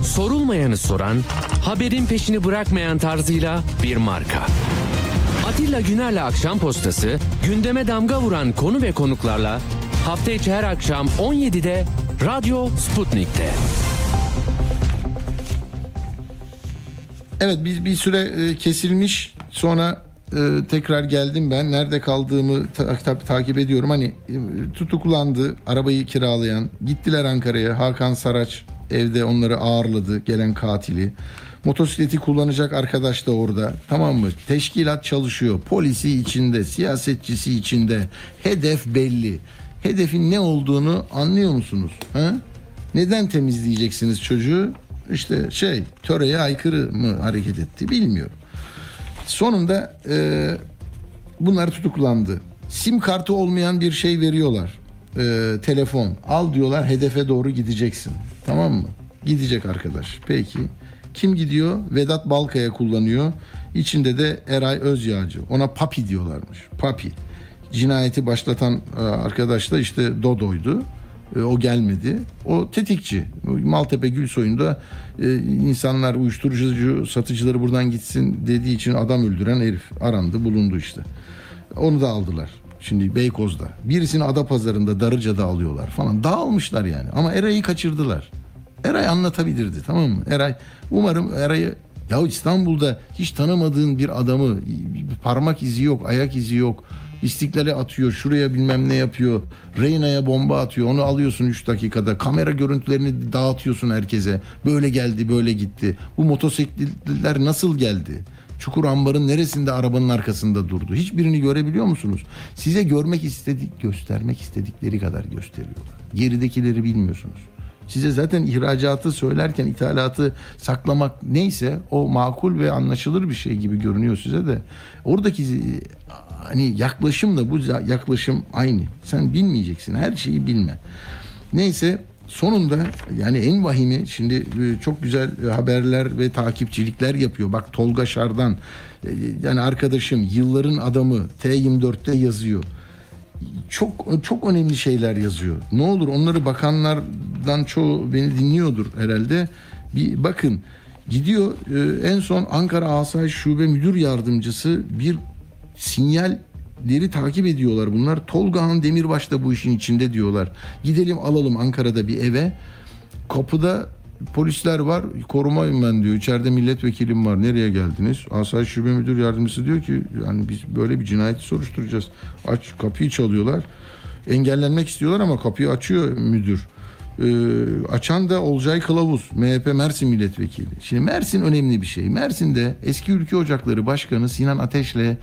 Sorulmayanı soran, haberin peşini bırakmayan tarzıyla bir marka. Atilla Güner'le Akşam Postası, gündeme damga vuran konu ve konuklarla hafta içi her akşam 17'de Radyo Sputnik'te. Evet bir, bir süre e, kesilmiş sonra e, tekrar geldim ben. Nerede kaldığımı ta- ta- takip ediyorum. Hani e, tutuklandı arabayı kiralayan. Gittiler Ankara'ya. Hakan Saraç evde onları ağırladı gelen katili. Motosikleti kullanacak arkadaş da orada. Tamam mı? Teşkilat çalışıyor. Polisi içinde, siyasetçisi içinde. Hedef belli. Hedefin ne olduğunu anlıyor musunuz? Ha? Neden temizleyeceksiniz çocuğu? İşte şey töreye aykırı mı hareket etti bilmiyorum. Sonunda e, bunlar tutuklandı. Sim kartı olmayan bir şey veriyorlar. E, telefon. Al diyorlar hedefe doğru gideceksin. Tamam mı? Gidecek arkadaş. Peki. Kim gidiyor? Vedat Balkaya kullanıyor. İçinde de Eray Özyağcı. Ona Papi diyorlarmış. Papi. Cinayeti başlatan e, arkadaş da işte Dodo'ydu. E, o gelmedi. O tetikçi. Maltepe Gülsoy'unda e, insanlar uyuşturucu satıcıları buradan gitsin dediği için adam öldüren herif arandı bulundu işte. Onu da aldılar. Şimdi Beykoz'da. Birisini Adapazarı'nda Darıca'da alıyorlar falan. Dağılmışlar yani. Ama Eray'ı kaçırdılar. Eray anlatabilirdi tamam mı? Eray umarım Eray'ı ya İstanbul'da hiç tanımadığın bir adamı parmak izi yok, ayak izi yok. İstiklale atıyor, şuraya bilmem ne yapıyor. Reyna'ya bomba atıyor. Onu alıyorsun 3 dakikada. Kamera görüntülerini dağıtıyorsun herkese. Böyle geldi, böyle gitti. Bu motosikletler nasıl geldi? Çukur ambarın neresinde arabanın arkasında durdu? Hiçbirini görebiliyor musunuz? Size görmek istedik, göstermek istedikleri kadar gösteriyorlar. Geridekileri bilmiyorsunuz. Size zaten ihracatı söylerken ithalatı saklamak neyse o makul ve anlaşılır bir şey gibi görünüyor size de. Oradaki hani yaklaşımla bu yaklaşım aynı. Sen bilmeyeceksin. Her şeyi bilme. Neyse sonunda yani en vahimi şimdi e, çok güzel haberler ve takipçilikler yapıyor. Bak Tolga Şardan e, yani arkadaşım yılların adamı T24'te yazıyor çok çok önemli şeyler yazıyor. Ne olur onları bakanlardan çoğu beni dinliyordur herhalde. Bir bakın gidiyor e, en son Ankara Asayiş Şube Müdür Yardımcısı bir sinyalleri takip ediyorlar bunlar. Tolgahan Demirbaş da bu işin içinde diyorlar. Gidelim alalım Ankara'da bir eve. Kapıda polisler var. Korumayım ben diyor. İçeride milletvekilim var. Nereye geldiniz? Asayiş Şube Müdür Yardımcısı diyor ki yani biz böyle bir cinayeti soruşturacağız. Aç kapıyı çalıyorlar. Engellenmek istiyorlar ama kapıyı açıyor müdür. Ee, açan da Olcay Kılavuz, MHP Mersin Milletvekili. Şimdi Mersin önemli bir şey. Mersin'de eski Ülke Ocakları Başkanı Sinan Ateş'le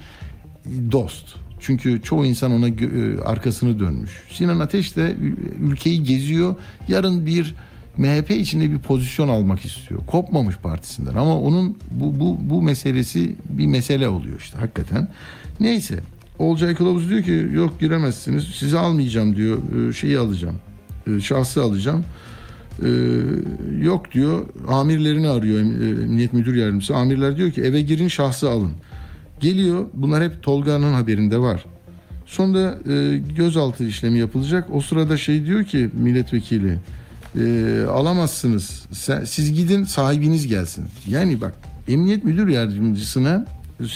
dost. Çünkü çoğu insan ona e, arkasını dönmüş. Sinan Ateş de ül- ülkeyi geziyor. Yarın bir MHP içinde bir pozisyon almak istiyor. Kopmamış partisinden ama onun bu, bu, bu meselesi bir mesele oluyor işte hakikaten. Neyse Olcay Kılavuz diyor ki yok giremezsiniz sizi almayacağım diyor e, şeyi alacağım e, şahsı alacağım. Yok diyor amirlerini arıyor emniyet müdür yardımcısı. Amirler diyor ki eve girin şahsı alın. Geliyor bunlar hep Tolga'nın haberinde var. Sonra e, gözaltı işlemi yapılacak. O sırada şey diyor ki milletvekili e, alamazsınız. Sen, siz gidin sahibiniz gelsin. Yani bak emniyet müdür yardımcısına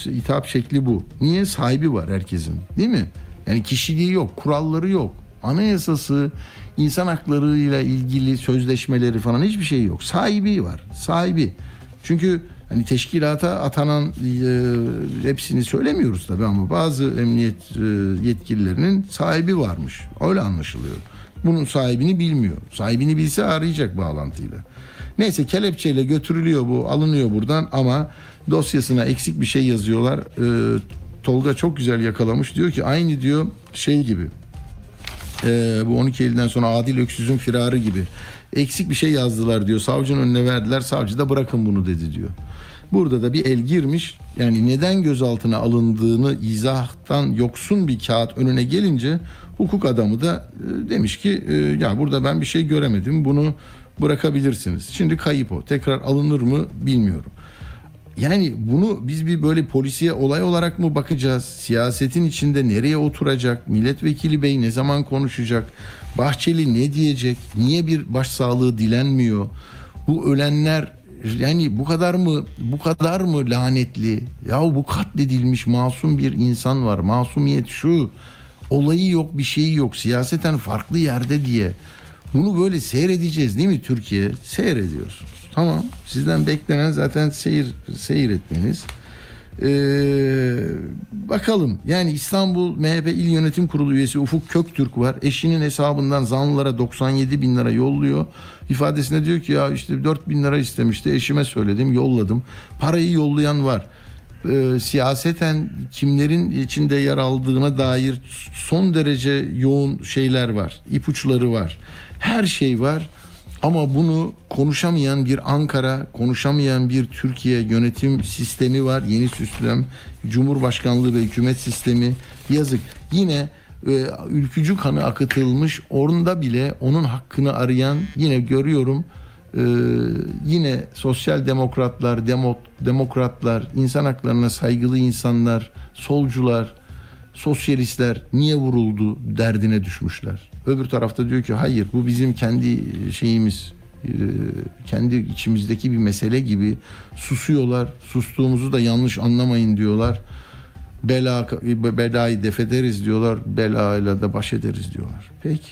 hitap şekli bu. Niye? Sahibi var herkesin değil mi? Yani kişiliği yok, kuralları yok. Anayasası, insan haklarıyla ilgili sözleşmeleri falan hiçbir şey yok. Sahibi var, sahibi. Çünkü hani teşkilata atanan e, hepsini söylemiyoruz tabii ama bazı emniyet e, yetkililerinin sahibi varmış. Öyle anlaşılıyor. Bunun sahibini bilmiyor. Sahibini bilse arayacak bağlantıyla. Neyse kelepçeyle götürülüyor bu, alınıyor buradan ama dosyasına eksik bir şey yazıyorlar. Ee, Tolga çok güzel yakalamış. Diyor ki aynı diyor şey gibi. Ee, bu 12 Eylül'den sonra Adil Öksüz'ün firarı gibi. Eksik bir şey yazdılar diyor. Savcının önüne verdiler. Savcı da bırakın bunu dedi diyor. Burada da bir el girmiş. Yani neden gözaltına alındığını izahtan yoksun bir kağıt önüne gelince hukuk adamı da e, demiş ki e, ya burada ben bir şey göremedim. Bunu bırakabilirsiniz. Şimdi kayıp o. Tekrar alınır mı bilmiyorum. Yani bunu biz bir böyle polisiye olay olarak mı bakacağız? Siyasetin içinde nereye oturacak? Milletvekili bey ne zaman konuşacak? Bahçeli ne diyecek? Niye bir başsağlığı dilenmiyor? Bu ölenler yani bu kadar mı bu kadar mı lanetli? Ya bu katledilmiş masum bir insan var. Masumiyet şu. Olayı yok, bir şeyi yok. Siyaseten farklı yerde diye. Bunu böyle seyredeceğiz değil mi Türkiye? Seyrediyorsunuz. Tamam. Sizden beklenen zaten seyir seyir etmeniz. Ee, bakalım. Yani İstanbul MHP İl Yönetim Kurulu üyesi Ufuk Köktürk var. Eşinin hesabından zanlılara 97 bin lira yolluyor. İfadesinde diyor ki ya işte 4 bin lira istemişti. Eşime söyledim yolladım. Parayı yollayan var. Ee, siyaseten kimlerin içinde yer aldığına dair son derece yoğun şeyler var. ipuçları var. Her şey var. Ama bunu konuşamayan bir Ankara, konuşamayan bir Türkiye yönetim sistemi var. Yeni sistem, Cumhurbaşkanlığı ve hükümet sistemi. Yazık. Yine e, ülkücü kanı akıtılmış. Orada bile onun hakkını arayan yine görüyorum. e, yine sosyal demokratlar, demo, demokratlar, insan haklarına saygılı insanlar, solcular, sosyalistler niye vuruldu derdine düşmüşler. Öbür tarafta diyor ki hayır bu bizim kendi şeyimiz e, kendi içimizdeki bir mesele gibi susuyorlar. Sustuğumuzu da yanlış anlamayın diyorlar. Bela belayı def ederiz diyorlar. Belayla da baş ederiz diyorlar. Peki.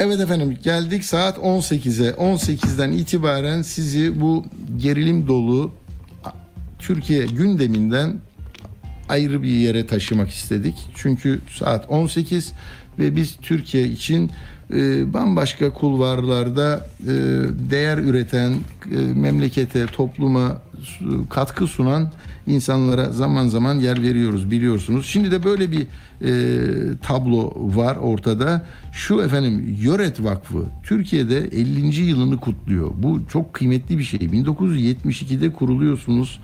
Evet efendim geldik saat 18'e. 18'den itibaren sizi bu gerilim dolu Türkiye gündeminden ayrı bir yere taşımak istedik. Çünkü saat 18 ve biz Türkiye için e, bambaşka kulvarlarda e, değer üreten, e, memlekete, topluma katkı sunan insanlara zaman zaman yer veriyoruz biliyorsunuz. Şimdi de böyle bir e, tablo var ortada. Şu efendim Yöret Vakfı Türkiye'de 50. yılını kutluyor. Bu çok kıymetli bir şey. 1972'de kuruluyorsunuz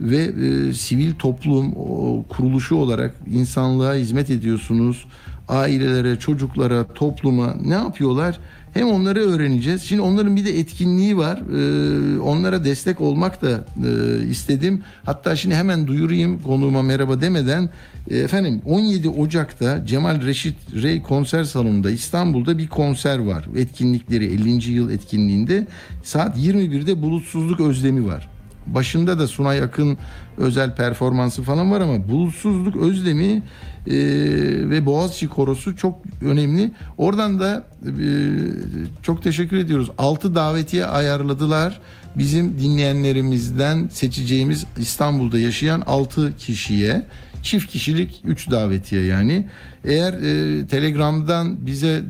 ve e, sivil toplum o, kuruluşu olarak insanlığa hizmet ediyorsunuz. Ailelere, çocuklara, topluma ne yapıyorlar? Hem onları öğreneceğiz. Şimdi onların bir de etkinliği var. Ee, onlara destek olmak da e, istedim. Hatta şimdi hemen duyurayım konuğuma merhaba demeden. E, efendim 17 Ocak'ta Cemal Reşit Rey konser salonunda İstanbul'da bir konser var. Etkinlikleri 50. yıl etkinliğinde saat 21'de bulutsuzluk özlemi var. Başında da Sunay Akın özel performansı falan var ama bulutsuzluk özlemi e, ve Boğaziçi Korosu çok önemli. Oradan da e, çok teşekkür ediyoruz. 6 davetiye ayarladılar. Bizim dinleyenlerimizden seçeceğimiz İstanbul'da yaşayan 6 kişiye çift kişilik 3 davetiye yani. Eğer e, Telegram'dan bize e,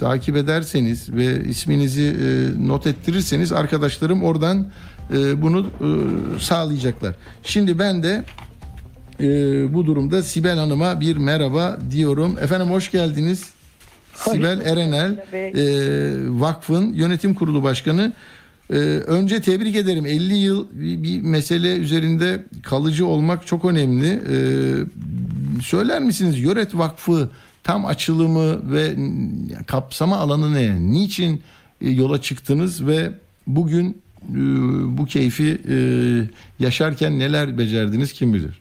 takip ederseniz ve isminizi e, not ettirirseniz arkadaşlarım oradan e, bunu e, sağlayacaklar. Şimdi ben de e, bu durumda Sibel Hanım'a bir merhaba diyorum. Efendim hoş geldiniz. Sibel Erenel e, Vakfın Yönetim Kurulu Başkanı. E, önce tebrik ederim. 50 yıl bir, bir mesele üzerinde kalıcı olmak çok önemli. E, söyler misiniz Yöret Vakfı tam açılımı ve kapsama alanı ne? Niçin e, yola çıktınız ve bugün e, bu keyfi e, yaşarken neler becerdiniz kim bilir?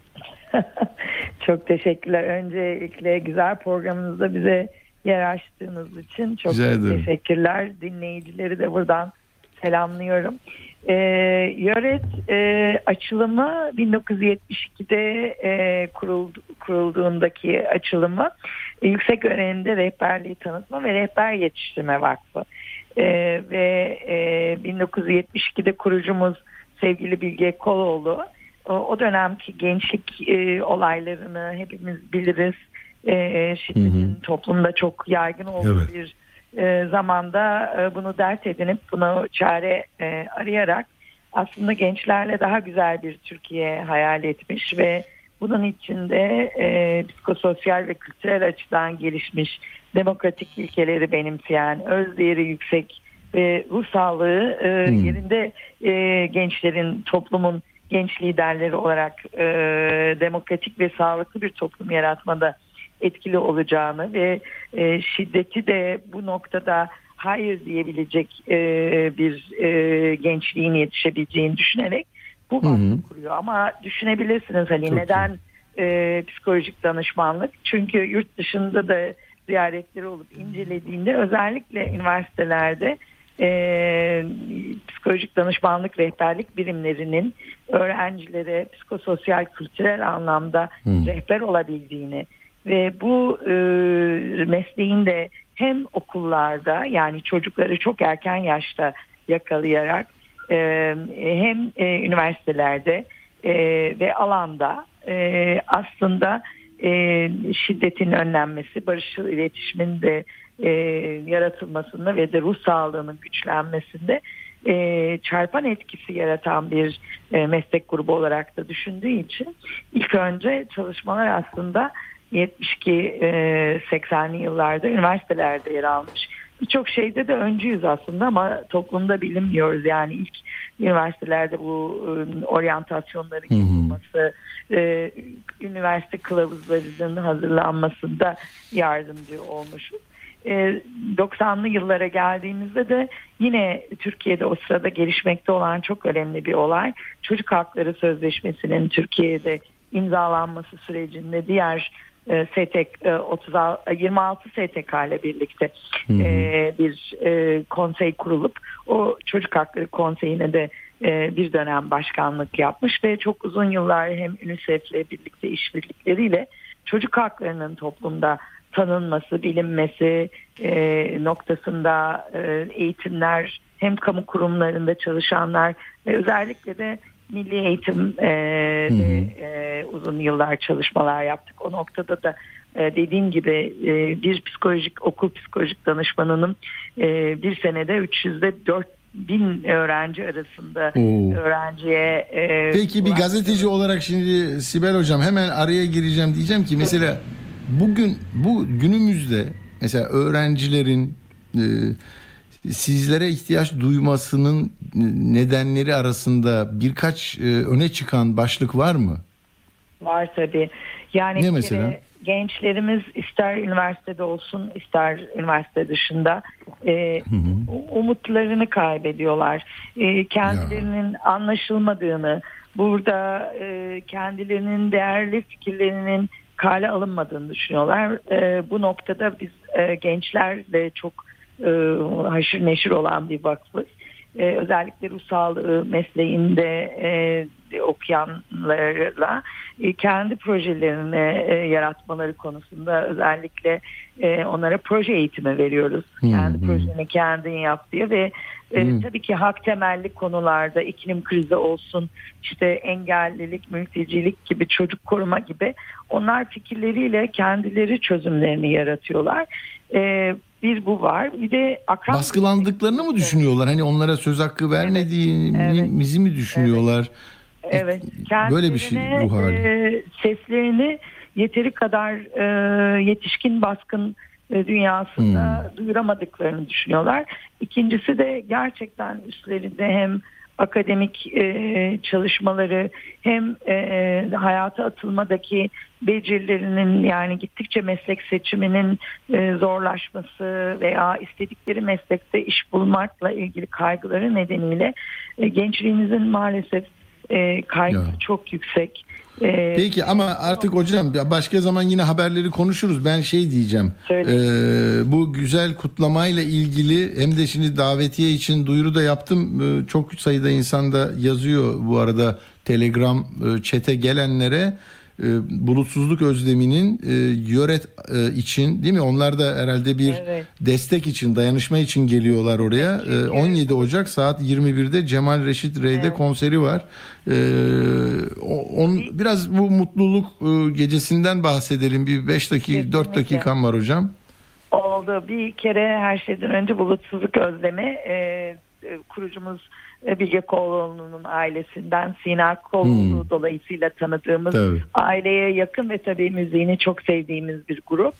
[laughs] Çok teşekkürler. Öncelikle güzel programınızda bize yer açtığınız için çok teşekkürler. Dinleyicileri de buradan selamlıyorum. E, Yöret e, açılımı 1972'de e, kuruldu, kurulduğundaki açılımı e, yüksek öğrenimde rehberliği tanıtma ve rehber yetiştirme vakfı. E, ve e, 1972'de kurucumuz sevgili Bilge Koloğlu o, dönemki gençlik e, olaylarını hepimiz biliriz. E, şiddetin toplumda çok yaygın olduğu Evet. bir e, zamanda e, bunu dert edinip bunu çare e, arayarak aslında gençlerle daha güzel bir Türkiye hayal etmiş ve bunun içinde e, psikososyal ve kültürel açıdan gelişmiş demokratik ilkeleri benimseyen, öz değeri yüksek ve ruh sağlığı e, yerinde e, gençlerin, toplumun genç liderleri olarak e, demokratik ve sağlıklı bir toplum yaratmada etkili olacağını ve e, şiddeti de bu noktada hayır diyebilecek e, bir e, gençliğin yetişebileceğini düşünerek bu vakfı kuruyor. Ama düşünebilirsiniz hani neden e, psikolojik danışmanlık? Çünkü yurt dışında da ziyaretleri olup incelediğinde özellikle üniversitelerde e, psikolojik danışmanlık rehberlik birimlerinin öğrencilere psikososyal kültürel anlamda rehber olabildiğini ve bu e, mesleğin de hem okullarda yani çocukları çok erken yaşta yakalayarak e, hem e, üniversitelerde e, ve alanda e, aslında e, şiddetin önlenmesi, barışçıl iletişimin de e, yaratılmasında ve de ruh sağlığının güçlenmesinde e, çarpan etkisi yaratan bir e, meslek grubu olarak da düşündüğü için ilk önce çalışmalar aslında 72 e, 80'li yıllarda üniversitelerde yer almış. Birçok şeyde de öncüyüz aslında ama toplumda bilinmiyoruz. Yani ilk üniversitelerde bu e, oryantasyonların yapılması, e, üniversite kılavuzlarının hazırlanmasında yardımcı olmuşuz. E, 90'lı yıllara geldiğimizde de yine Türkiye'de o sırada gelişmekte olan çok önemli bir olay. Çocuk Hakları Sözleşmesi'nin Türkiye'de imzalanması sürecinde diğer e, STK e, 36 26 STK ile birlikte e, bir e, konsey kurulup o Çocuk Hakları Konseyi'ne de e, bir dönem başkanlık yapmış ve çok uzun yıllar hem UNICEF ile birlikte işbirlikleriyle çocuk haklarının toplumda tanınması, bilinmesi e, noktasında e, eğitimler hem kamu kurumlarında çalışanlar ve özellikle de milli eğitim e, de, e, uzun yıllar çalışmalar yaptık. O noktada da e, dediğim gibi e, bir psikolojik okul psikolojik danışmanının e, bir senede 300'de 4 bin öğrenci arasında Oo. öğrenciye e, Peki bir gazeteci olarak şimdi Sibel Hocam hemen araya gireceğim diyeceğim ki mesela bugün bu günümüzde mesela öğrencilerin e, sizlere ihtiyaç duymasının nedenleri arasında birkaç e, öne çıkan başlık var mı? Var tabii. Yani Ne mesela? kere gençlerimiz ister üniversitede olsun ister üniversite dışında e, umutlarını kaybediyorlar. E, kendilerinin anlaşılmadığını, burada e, kendilerinin değerli fikirlerinin kale alınmadığını düşünüyorlar. E, bu noktada biz e, gençlerle çok e, haşır neşir olan bir vakfız. E, özellikle ruh sağlığı mesleğinde e, okuyanlarla e, kendi projelerini e, yaratmaları konusunda özellikle e, onlara proje eğitimi veriyoruz. Kendi projeni kendin yap diye ve e, tabii ki hak temelli konularda iklim krizi olsun işte engellilik, mültecilik gibi çocuk koruma gibi onlar fikirleriyle kendileri çözümlerini yaratıyorlar. E, bir bu var. Bir de akran Baskılandıklarını mı düşünüyorlar? Hani onlara söz hakkı vermediğimizi mi düşünüyorlar? Evet. Böyle bir şey bu hali. e, seslerini yeteri kadar e, yetişkin baskın dünyasında Hmm. duyuramadıklarını düşünüyorlar. İkincisi de gerçekten üstlerinde hem akademik e, çalışmaları hem e, hayata atılmadaki becerilerinin yani gittikçe meslek seçiminin e, zorlaşması veya istedikleri meslekte iş bulmakla ilgili kaygıları nedeniyle e, gençliğimizin maalesef e, kaygısı Ya. çok yüksek. E, Peki ama artık hocam başka zaman yine haberleri konuşuruz. Ben şey diyeceğim. Söyle. Ee, bu güzel kutlamayla ilgili hem de şimdi davetiye için duyuru da yaptım. Ee, çok sayıda insan da yazıyor bu arada Telegram e, çete gelenlere e, bulutsuzluk özleminin e, yöret e, için değil mi? Onlar da herhalde bir Evet. destek için, dayanışma için geliyorlar oraya. Ee, 17 Ocak saat 21'de Cemal Reşit Rey'de konseri var. O- on, biraz bu mutluluk e, gecesinden bahsedelim. Bir 5 dakika, 4 Kesinlikle. dakikam var hocam. oldu. Bir kere her şeyden önce bulutsuzluk özlemi e, e, kurucumuz e, Bilge Koloğlu'nun ailesinden Sina Koloğlu dolayısıyla tanıdığımız Tabii. aileye yakın ve tabii müziğini çok sevdiğimiz bir grup.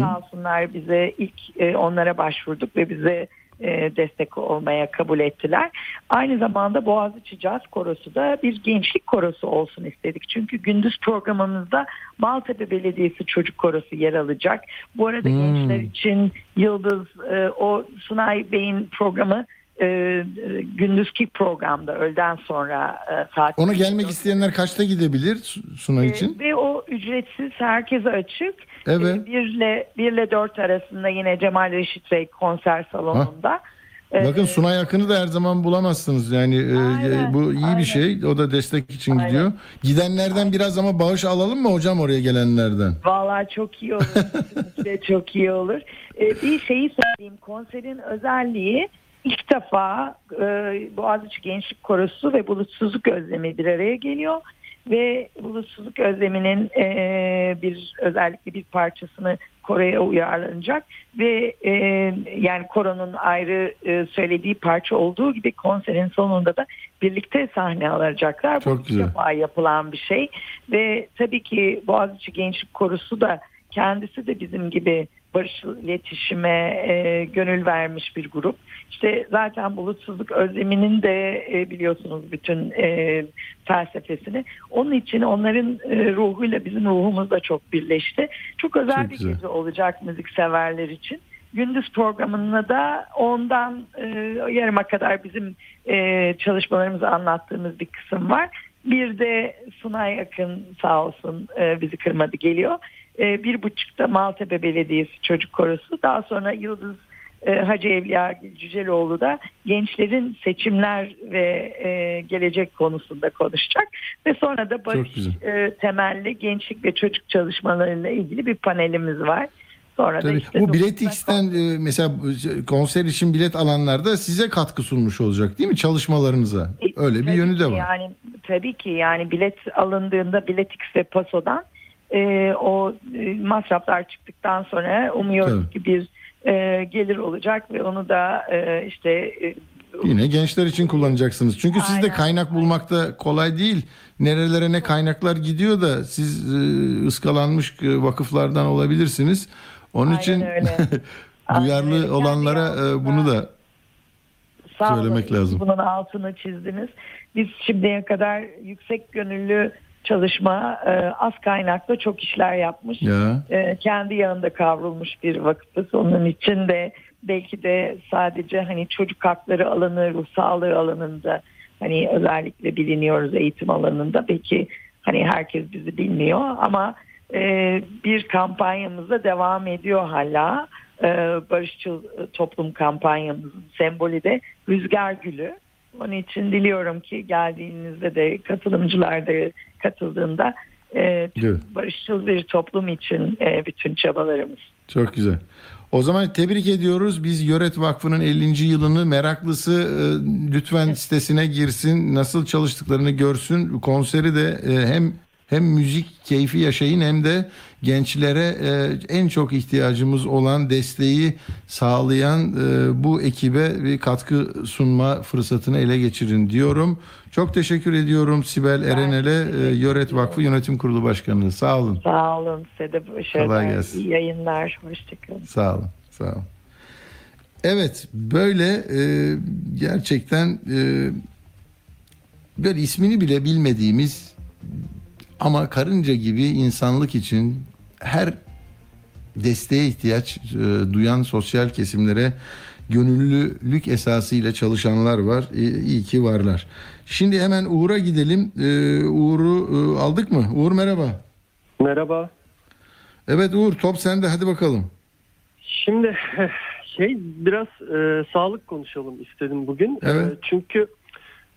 Sağ olsunlar bize ilk e, onlara başvurduk ve bize e, destek olmaya kabul ettiler. Aynı zamanda Boğaziçi Caz Korosu da bir gençlik korosu olsun istedik. Çünkü gündüz programımızda Maltepe Belediyesi Çocuk Korosu yer alacak. Bu arada gençler için Yıldız e, o Sunay Bey'in programı e, e, gündüzki programda öğleden sonra e, saat Ona gelmek isteyenler kaçta gidebilir Su- Sunay e, için? Ve o ücretsiz herkese açık. Evet. E, 1 ile 1 ile 4 arasında yine Cemal Reşit Bey konser salonunda. E, Bakın Sunay Akın'ı da her zaman bulamazsınız. Yani e, Aynen, bu iyi aynen. bir şey. O da destek için Aynen. gidiyor. Gidenlerden biraz ama bağış alalım mı hocam oraya gelenlerden? Vallahi çok iyi olur. [laughs] Çok iyi olur. E, bir şeyi söyleyeyim. Konserin özelliği ilk defa e, Boğaziçi Gençlik Korosu ve Bulutsuzluk Özlemi bir araya geliyor. Ve Bulutsuzluk Özlemi'nin e, bir özellikle bir parçasını Kore'ye uyarlanacak ve e, yani koronun ayrı e, söylediği parça olduğu gibi konserin sonunda da birlikte sahne alacaklar. Çok Bu güzel. defa yapılan bir şey ve tabii ki Boğaziçi Gençlik Korusu da kendisi de bizim gibi barışçıl iletişime e, gönül vermiş bir grup. İşte zaten bulutsuzluk özleminin de e, biliyorsunuz bütün e, felsefesini. Onun için onların e, ruhuyla bizim ruhumuz da çok birleşti. Çok özel Çok bir güzel. gece olacak müzikseverler için. Gündüz programında da ondan e, yarıma kadar bizim e, çalışmalarımızı anlattığımız bir kısım var. Bir de Sunay Akın sağ olsun e, bizi kırmadı geliyor. E, bir buçukta Maltepe Belediyesi Çocuk Korosu. Daha sonra Yıldız Hacı Evliya Cüceloğlu da gençlerin seçimler ve e, gelecek konusunda konuşacak. Ve sonra da barış e, temelli gençlik ve çocuk çalışmalarıyla ilgili bir panelimiz var. Sonra da Tabii. işte Bu dokuzda Biletix'ten e, mesela konser için bilet alanlar da size katkı sunmuş olacak değil mi çalışmalarınıza? Öyle bir Tabii yönü de var. Yani tabii ki yani bilet alındığında Biletix ve Paso'dan e, o e, masraflar çıktıktan sonra umuyoruz Tabii. ki bir e, gelir olacak ve onu da e, işte e, Yine gençler için kullanacaksınız. Çünkü sizde Aynen. kaynak bulmakta kolay değil. Nerelere ne kaynaklar gidiyor da siz e, ıskalanmış e, vakıflardan olabilirsiniz. Onun Aynen için. Aynen [laughs] duyarlı Kendi olanlara e, bunu da. Söylemek lazım. Bunun altını çizdiniz. Biz şimdiye kadar yüksek gönüllü çalışma, e, az kaynaklı çok işler yapmış. ya e, kendi yanında kavrulmuş bir vakıfız. Onun için de belki de sadece hani çocuk hakları alanı, ruh sağlığı alanında hani özellikle biliniyoruz eğitim alanında. Belki hani herkes bizi bilmiyor ama e, bir kampanyamız da devam ediyor hala. E, barışçıl toplum kampanyamızın sembolü de rüzgar gülü. Onun için diliyorum ki geldiğinizde de katılımcılar da katıldığında e, barışçıl bir toplum için e, bütün çabalarımız. çok güzel. O zaman tebrik ediyoruz. Biz Yöret Vakfı'nın 50. yılını meraklısı e, lütfen sitesine girsin. Nasıl çalıştıklarını görsün. Konseri de e, hem hem müzik keyfi yaşayın hem de gençlere e, en çok ihtiyacımız olan desteği sağlayan e, bu ekibe bir katkı sunma fırsatını ele geçirin diyorum. Çok teşekkür ediyorum Sibel Erenel'e e, Yöret. Vakfı Yönetim Kurulu Başkanı. Sağ olun. Sağ olun size de. Kolay gelsin. İyi yayınlar. Hoşçakalın. Sağ olun, sağ olun. Evet, böyle e, gerçekten e, böyle ismini bile bilmediğimiz ama karınca gibi insanlık için her desteğe ihtiyaç e, duyan sosyal kesimlere gönüllülük esasıyla çalışanlar var. E, iyi ki varlar. Şimdi hemen Uğur'a gidelim. E, Uğur'u e, aldık mı? Uğur merhaba. Merhaba. Evet Uğur top sende hadi bakalım. Şimdi [laughs] şey biraz e, sağlık konuşalım istedim bugün. Evet. E, çünkü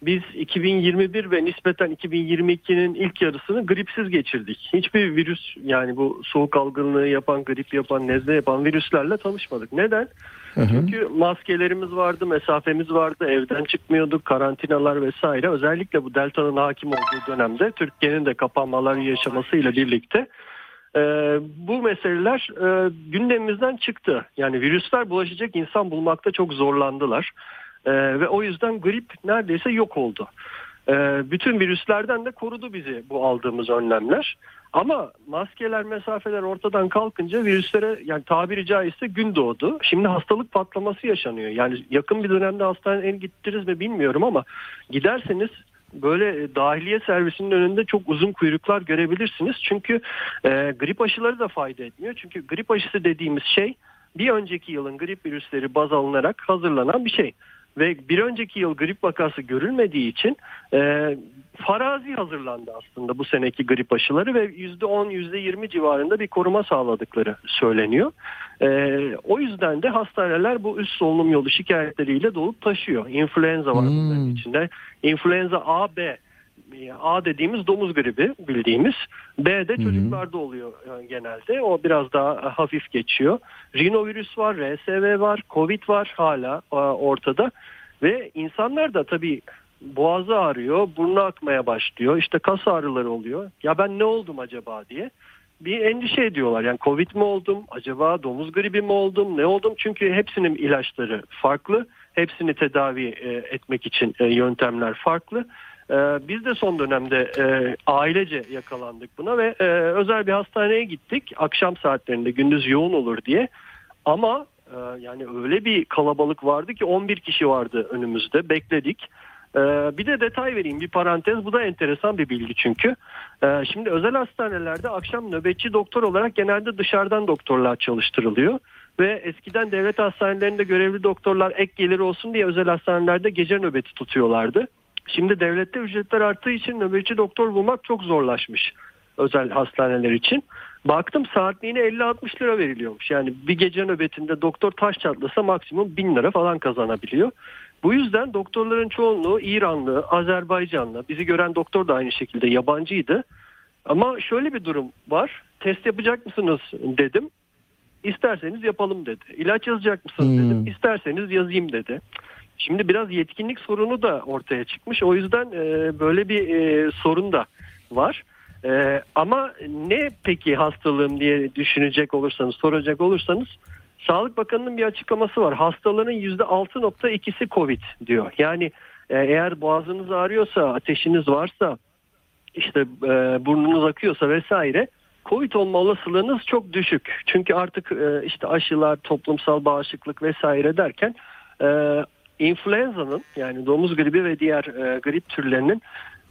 biz 2021 ve nispeten 2022'nin ilk yarısını gripsiz geçirdik. Hiçbir virüs yani bu soğuk algınlığı yapan, grip yapan, nezle yapan virüslerle tanışmadık. Neden? Hı hı. Çünkü maskelerimiz vardı, mesafemiz vardı, evden çıkmıyorduk, karantinalar vesaire. Özellikle bu delta'nın hakim olduğu dönemde Türkiye'nin de kapanmalar yaşamasıyla birlikte e, bu meseleler e, gündemimizden çıktı. Yani virüsler bulaşacak insan bulmakta çok zorlandılar. E, ve o yüzden grip neredeyse yok oldu. E, bütün virüslerden de korudu bizi bu aldığımız önlemler. Ama maskeler, mesafeler ortadan kalkınca virüslere yani tabiri caizse gün doğdu. Şimdi hastalık patlaması yaşanıyor. Yani yakın bir dönemde hastaneye gittiniz mi bilmiyorum ama giderseniz böyle dahiliye servisinin önünde çok uzun kuyruklar görebilirsiniz. Çünkü e, grip aşıları da fayda etmiyor. Çünkü grip aşısı dediğimiz şey bir önceki yılın grip virüsleri baz alınarak hazırlanan bir şey. Ve bir önceki yıl grip vakası görülmediği için e, farazi hazırlandı aslında bu seneki grip aşıları ve %10 %20 civarında bir koruma sağladıkları söyleniyor. E, o yüzden de hastaneler bu üst solunum yolu şikayetleriyle dolup taşıyor. İnfluenza var bunların içinde. İnfluenza A, B. A dediğimiz domuz gribi bildiğimiz. B de çocuklarda oluyor e, genelde. O biraz daha hafif geçiyor. Rinovirüs var, RSV var, Covid var hala e, ortada. Ve insanlar da tabii boğazı ağrıyor, burnu akmaya başlıyor. İşte kas ağrıları oluyor. Ya ben ne oldum acaba diye bir endişe ediyorlar. Yani Covid mi oldum, acaba domuz gribi mi oldum, ne oldum? Çünkü hepsinin ilaçları farklı. Hepsini tedavi e, etmek için e, yöntemler farklı. E, biz de son dönemde e, ailece yakalandık buna ve e, özel bir hastaneye gittik. Akşam saatlerinde gündüz yoğun olur diye. Ama e, yani öyle bir kalabalık vardı ki 11 kişi vardı önümüzde. Bekledik. Ee, bir de detay vereyim bir parantez bu da enteresan bir bilgi çünkü. Ee, şimdi özel hastanelerde akşam nöbetçi doktor olarak genelde dışarıdan doktorlar çalıştırılıyor. Ve eskiden devlet hastanelerinde görevli doktorlar ek gelir olsun diye özel hastanelerde gece nöbeti tutuyorlardı. Şimdi devlette ücretler arttığı için nöbetçi doktor bulmak çok zorlaşmış özel hastaneler için. Baktım saatliğine 50-60 lira veriliyormuş. Yani bir gece nöbetinde doktor taş çatlasa maksimum 1000 lira falan kazanabiliyor. Bu yüzden doktorların çoğunluğu İranlı, Azerbaycanlı, bizi gören doktor da aynı şekilde yabancıydı. Ama şöyle bir durum var. Test yapacak mısınız dedim. İsterseniz yapalım dedi. İlaç yazacak mısınız Hmm. dedim. İsterseniz yazayım dedi. Şimdi biraz yetkinlik sorunu da ortaya çıkmış. O yüzden e, böyle bir e, sorun da var. E, ama ne peki hastalığım diye düşünecek olursanız, soracak olursanız Sağlık Bakanı'nın bir açıklaması var. Hastalığın %6.2'si Covid diyor. Yani e, eğer boğazınız ağrıyorsa, ateşiniz varsa, işte e, burnunuz akıyorsa vesaire Covid olma olasılığınız çok düşük. Çünkü artık e, işte aşılar, toplumsal bağışıklık vesaire derken e, influenza'nın yani domuz gribi ve diğer e, grip türlerinin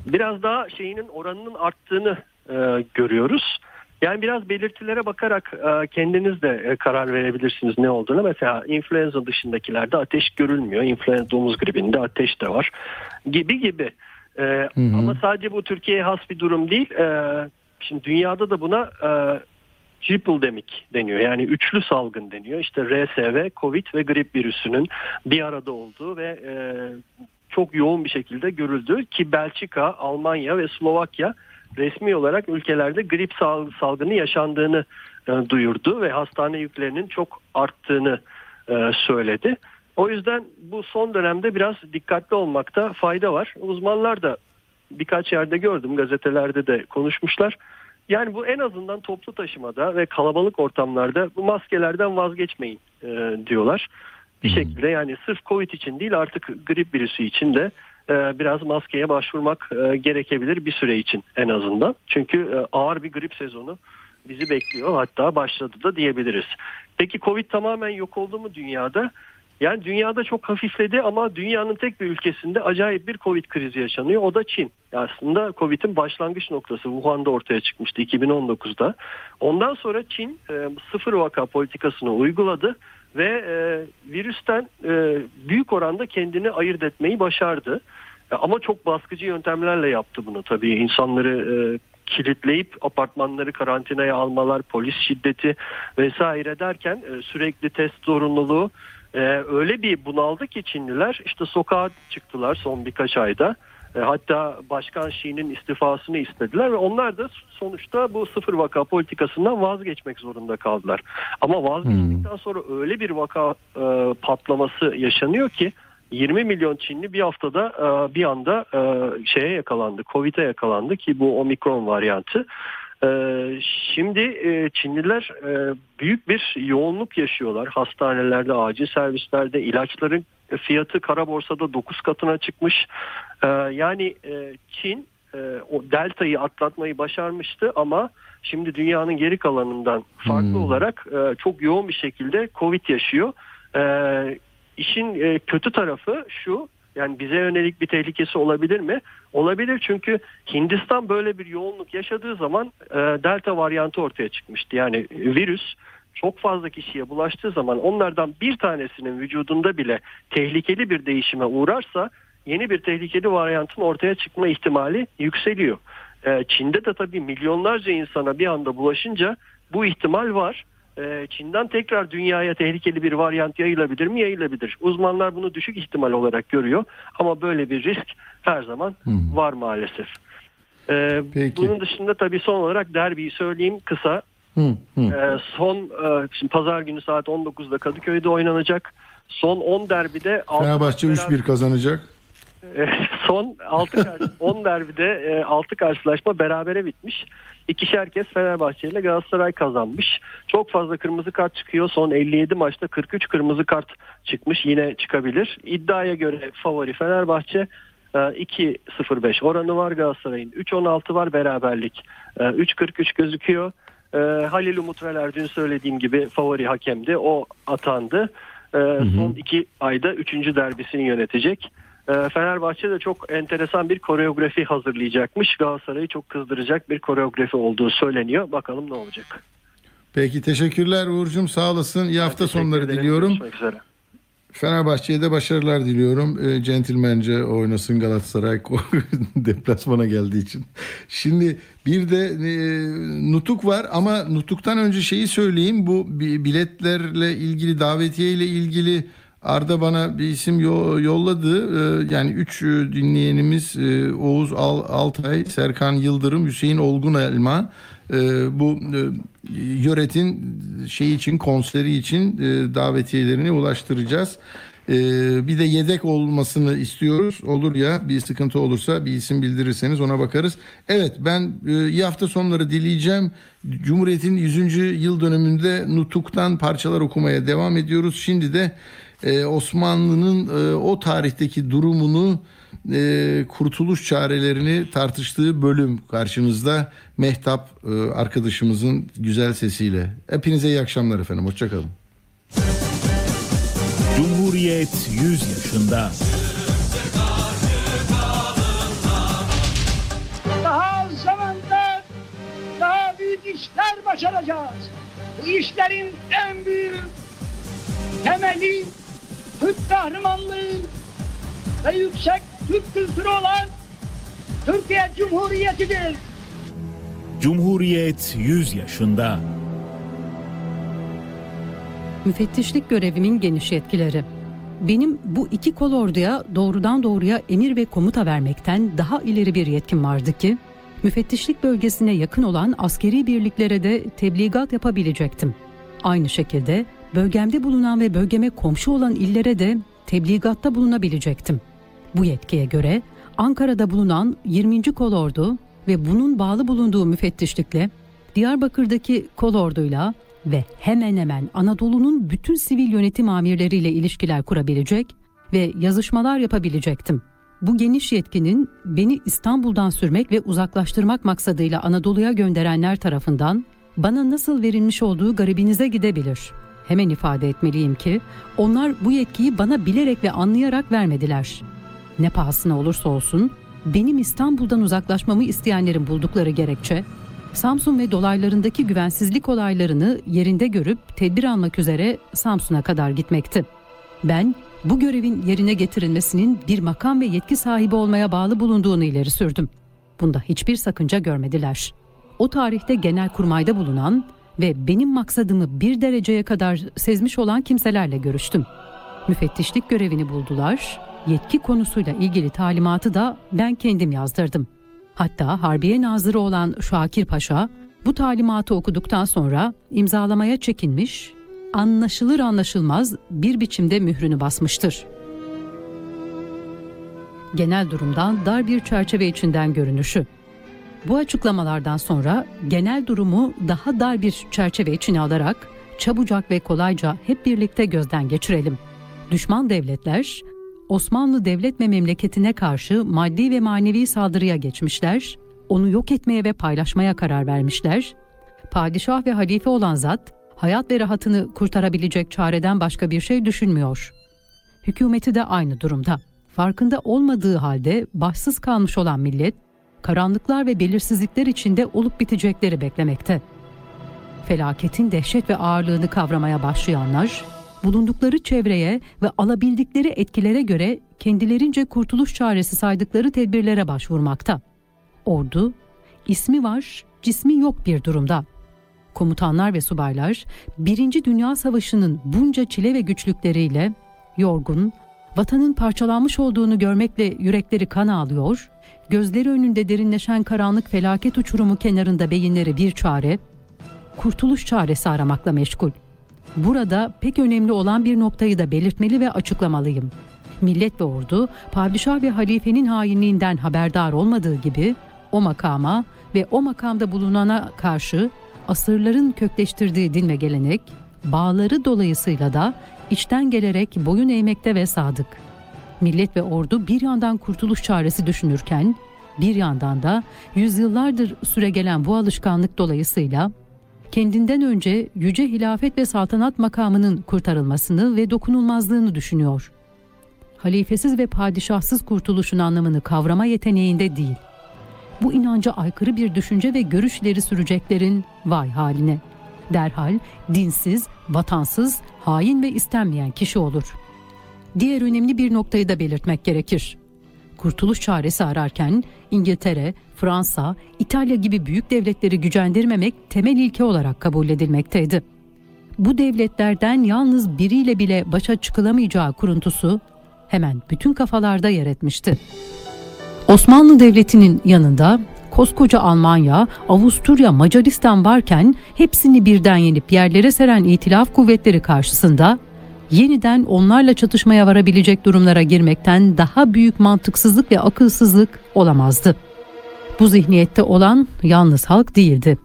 biraz daha şeyinin oranının arttığını e, görüyoruz. Yani biraz belirtilere bakarak e, kendiniz de e, karar verebilirsiniz ne olduğunu. Mesela influenza dışındakilerde ateş görülmüyor. Influenza domuz gribinde ateş de var. Gibi gibi. E, Ama sadece bu Türkiye'ye has bir durum değil. E, şimdi dünyada da buna e, triple demik deniyor. Yani üçlü salgın deniyor. İşte RSV, Covid ve grip virüsünün bir arada olduğu ve e, çok yoğun bir şekilde görüldü ki Belçika, Almanya ve Slovakya resmi olarak ülkelerde grip sal- salgını yaşandığını e, duyurdu ve hastane yüklerinin çok arttığını e, söyledi. O yüzden bu son dönemde biraz dikkatli olmakta fayda var. Uzmanlar da birkaç yerde gördüm gazetelerde de konuşmuşlar. Yani bu en azından toplu taşımada ve kalabalık ortamlarda bu maskelerden vazgeçmeyin e, diyorlar. Bir şekilde yani sırf Covid için değil artık grip virüsü için de e, biraz maskeye başvurmak e, gerekebilir bir süre için en azından. Çünkü e, ağır bir grip sezonu bizi bekliyor hatta başladı da diyebiliriz. Peki Covid tamamen yok oldu mu dünyada? Yani dünyada çok hafifledi ama dünyanın tek bir ülkesinde acayip bir Covid krizi yaşanıyor. O da Çin. Aslında Covid'in başlangıç noktası Wuhan'da ortaya çıkmıştı 2019'da. Ondan sonra Çin e, sıfır vaka politikasını uyguladı ve e, virüsten e, büyük oranda kendini ayırt etmeyi başardı. E, Ama çok baskıcı yöntemlerle yaptı bunu tabii. İnsanları e, kilitleyip apartmanları karantinaya almalar, polis şiddeti vesaire derken e, sürekli test zorunluluğu e, öyle bir bunaldı ki Çinliler işte sokağa çıktılar son birkaç ayda. E, Hatta Başkan Xi'nin istifasını istediler ve onlar da sonuçta bu sıfır vaka politikasından vazgeçmek zorunda kaldılar. Ama vazgeçtikten sonra öyle bir vaka e, patlaması yaşanıyor ki 20 milyon Çinli bir haftada e, bir anda e, şeye yakalandı, Covid'e yakalandı ki bu omikron varyantı. E, Şimdi e, Çinliler e, büyük bir yoğunluk yaşıyorlar. Hastanelerde, acil servislerde, ilaçların fiyatı kara borsada 9 katına çıkmış. E, Yani e, Çin o deltayı atlatmayı başarmıştı ama şimdi dünyanın geri kalanından farklı Hmm. olarak çok yoğun bir şekilde Covid yaşıyor. E, İşin kötü tarafı şu yani bize yönelik bir tehlikesi olabilir mi? Olabilir çünkü Hindistan böyle bir yoğunluk yaşadığı zaman e, delta varyantı ortaya çıkmıştı. Yani e, virüs çok fazla kişiye bulaştığı zaman onlardan bir tanesinin vücudunda bile tehlikeli bir değişime uğrarsa yeni bir tehlikeli varyantın ortaya çıkma ihtimali yükseliyor. E, Çin'de de tabii milyonlarca insana bir anda bulaşınca bu ihtimal var. E, Çin'den tekrar dünyaya tehlikeli bir varyant yayılabilir mi? Yayılabilir. Uzmanlar bunu düşük ihtimal olarak görüyor ama böyle bir risk her zaman var maalesef. E, Peki. bunun dışında tabii son olarak derbiyi söyleyeyim kısa. Ee, son e, şimdi pazar günü saat 19'da Kadıköy'de oynanacak. Son 10 derbide Fenerbahçe maç 3-1 kazanacak. [laughs] e, son 6 10 derbide 6 karşılaşma berabere bitmiş. İkişer kez Fenerbahçe ile Galatasaray kazanmış. Çok fazla kırmızı kart çıkıyor. Son 57 maçta 43 kırmızı kart çıkmış. Yine çıkabilir. İddiaya göre favori Fenerbahçe. E, 2.05 oranı var Galatasaray'ın. 3.16 var beraberlik. E, 3.43 gözüküyor. E, Halil Umut Veler dün söylediğim gibi favori hakemdi. O atandı. E, son iki ayda üçüncü derbisini yönetecek. E, Fenerbahçe de çok enteresan bir koreografi hazırlayacakmış. Galatasaray'ı çok kızdıracak bir koreografi olduğu söyleniyor. Bakalım ne olacak. Peki teşekkürler Uğur'cum sağ olasın. İyi hafta sonları diliyorum. Fenerbahçe'ye de başarılar diliyorum. E, centilmence oynasın Galatasaray [laughs] deplasmana geldiği için. Şimdi bir de e, nutuk var ama nutuktan önce şeyi söyleyeyim. Bu bi- biletlerle ilgili davetiye ile ilgili Arda bana bir isim yo- yolladı. E, yani üç e, dinleyenimiz e, Oğuz Al- Altay, Serkan Yıldırım, Hüseyin Olgun Elma. E, bu e, yöretin şey için konseri için davetiyelerini ulaştıracağız. E, bir de yedek olmasını istiyoruz. Olur ya bir sıkıntı olursa bir isim bildirirseniz ona bakarız. Evet ben iyi hafta sonları dileyeceğim. Cumhuriyet'in 100. yıl dönümünde Nutuk'tan parçalar okumaya devam ediyoruz. Şimdi de e, Osmanlı'nın e, o tarihteki durumunu e, kurtuluş çarelerini tartıştığı bölüm karşınızda Mehtap e, arkadaşımızın güzel sesiyle. Hepinize iyi akşamlar efendim. Hoşçakalın. Cumhuriyet 100 yaşında. Daha zamanda daha büyük işler başaracağız. Bu işlerin en büyük temeli Türk kahramanlığı ve yüksek Türk kültürü olan Türkiye Cumhuriyeti'dir. Cumhuriyet 100 yaşında. Müfettişlik görevimin geniş yetkileri. Benim bu iki kol orduya doğrudan doğruya emir ve komuta vermekten daha ileri bir yetkim vardı ki, müfettişlik bölgesine yakın olan askeri birliklere de tebligat yapabilecektim. Aynı şekilde bölgemde bulunan ve bölgeme komşu olan illere de tebligatta bulunabilecektim. Bu yetkiye göre Ankara'da bulunan 20. Kolordu ve bunun bağlı bulunduğu müfettişlikle Diyarbakır'daki kolorduyla ve hemen hemen Anadolu'nun bütün sivil yönetim amirleriyle ilişkiler kurabilecek ve yazışmalar yapabilecektim. Bu geniş yetkinin beni İstanbul'dan sürmek ve uzaklaştırmak maksadıyla Anadolu'ya gönderenler tarafından bana nasıl verilmiş olduğu garibinize gidebilir. Hemen ifade etmeliyim ki onlar bu yetkiyi bana bilerek ve anlayarak vermediler. Ne pahasına olursa olsun benim İstanbul'dan uzaklaşmamı isteyenlerin buldukları gerekçe Samsun ve dolaylarındaki güvensizlik olaylarını yerinde görüp tedbir almak üzere Samsun'a kadar gitmekti. Ben bu görevin yerine getirilmesinin bir makam ve yetki sahibi olmaya bağlı bulunduğunu ileri sürdüm. Bunda hiçbir sakınca görmediler. O tarihte genel kurmayda bulunan ve benim maksadımı bir dereceye kadar sezmiş olan kimselerle görüştüm. Müfettişlik görevini buldular, yetki konusuyla ilgili talimatı da ben kendim yazdırdım. Hatta Harbiye Nazırı olan Şakir Paşa bu talimatı okuduktan sonra imzalamaya çekinmiş, anlaşılır anlaşılmaz bir biçimde mührünü basmıştır. Genel durumdan dar bir çerçeve içinden görünüşü. Bu açıklamalardan sonra genel durumu daha dar bir çerçeve içine alarak çabucak ve kolayca hep birlikte gözden geçirelim. Düşman devletler Osmanlı devlet ve memleketine karşı maddi ve manevi saldırıya geçmişler, onu yok etmeye ve paylaşmaya karar vermişler. Padişah ve halife olan zat, hayat ve rahatını kurtarabilecek çareden başka bir şey düşünmüyor. Hükümeti de aynı durumda. Farkında olmadığı halde başsız kalmış olan millet, karanlıklar ve belirsizlikler içinde olup bitecekleri beklemekte. Felaketin dehşet ve ağırlığını kavramaya başlayanlar, bulundukları çevreye ve alabildikleri etkilere göre kendilerince kurtuluş çaresi saydıkları tedbirlere başvurmakta. Ordu, ismi var, cismi yok bir durumda. Komutanlar ve subaylar, Birinci Dünya Savaşı'nın bunca çile ve güçlükleriyle yorgun, vatanın parçalanmış olduğunu görmekle yürekleri kan ağlıyor, gözleri önünde derinleşen karanlık felaket uçurumu kenarında beyinleri bir çare, kurtuluş çaresi aramakla meşgul. Burada pek önemli olan bir noktayı da belirtmeli ve açıklamalıyım. Millet ve ordu, padişah ve halifenin hainliğinden haberdar olmadığı gibi o makama ve o makamda bulunana karşı asırların kökleştirdiği din ve gelenek, bağları dolayısıyla da içten gelerek boyun eğmekte ve sadık. Millet ve ordu bir yandan kurtuluş çaresi düşünürken, bir yandan da yüzyıllardır süregelen bu alışkanlık dolayısıyla kendinden önce yüce hilafet ve saltanat makamının kurtarılmasını ve dokunulmazlığını düşünüyor. Halifesiz ve padişahsız kurtuluşun anlamını kavrama yeteneğinde değil. Bu inanca aykırı bir düşünce ve görüş ileri süreceklerin vay haline. Derhal dinsiz, vatansız, hain ve istenmeyen kişi olur. Diğer önemli bir noktayı da belirtmek gerekir. Kurtuluş çaresi ararken İngiltere, Fransa, İtalya gibi büyük devletleri gücendirmemek temel ilke olarak kabul edilmekteydi. Bu devletlerden yalnız biriyle bile başa çıkılamayacağı kuruntusu hemen bütün kafalarda yer etmişti. Osmanlı Devleti'nin yanında koskoca Almanya, Avusturya, Macaristan varken hepsini birden yenip yerlere seren itilaf kuvvetleri karşısında yeniden onlarla çatışmaya varabilecek durumlara girmekten daha büyük mantıksızlık ve akılsızlık olamazdı. Bu zihniyette olan yalnız halk değildi.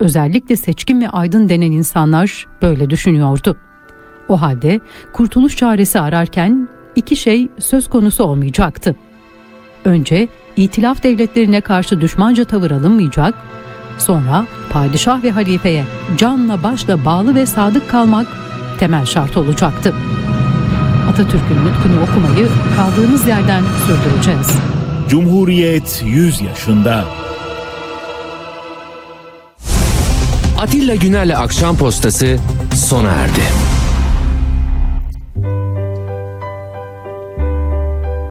Özellikle seçkin ve aydın denen insanlar böyle düşünüyordu. O halde kurtuluş çaresi ararken iki şey söz konusu olmayacaktı. Önce itilaf devletlerine karşı düşmanca tavır alınmayacak, sonra padişah ve halifeye canla başla bağlı ve sadık kalmak temel şart olacaktı. Atatürk'ün nutkunu okumayı kaldığımız yerden sürdüreceğiz. Cumhuriyet 100 yaşında. Atilla Güner'le Akşam Postası sona erdi.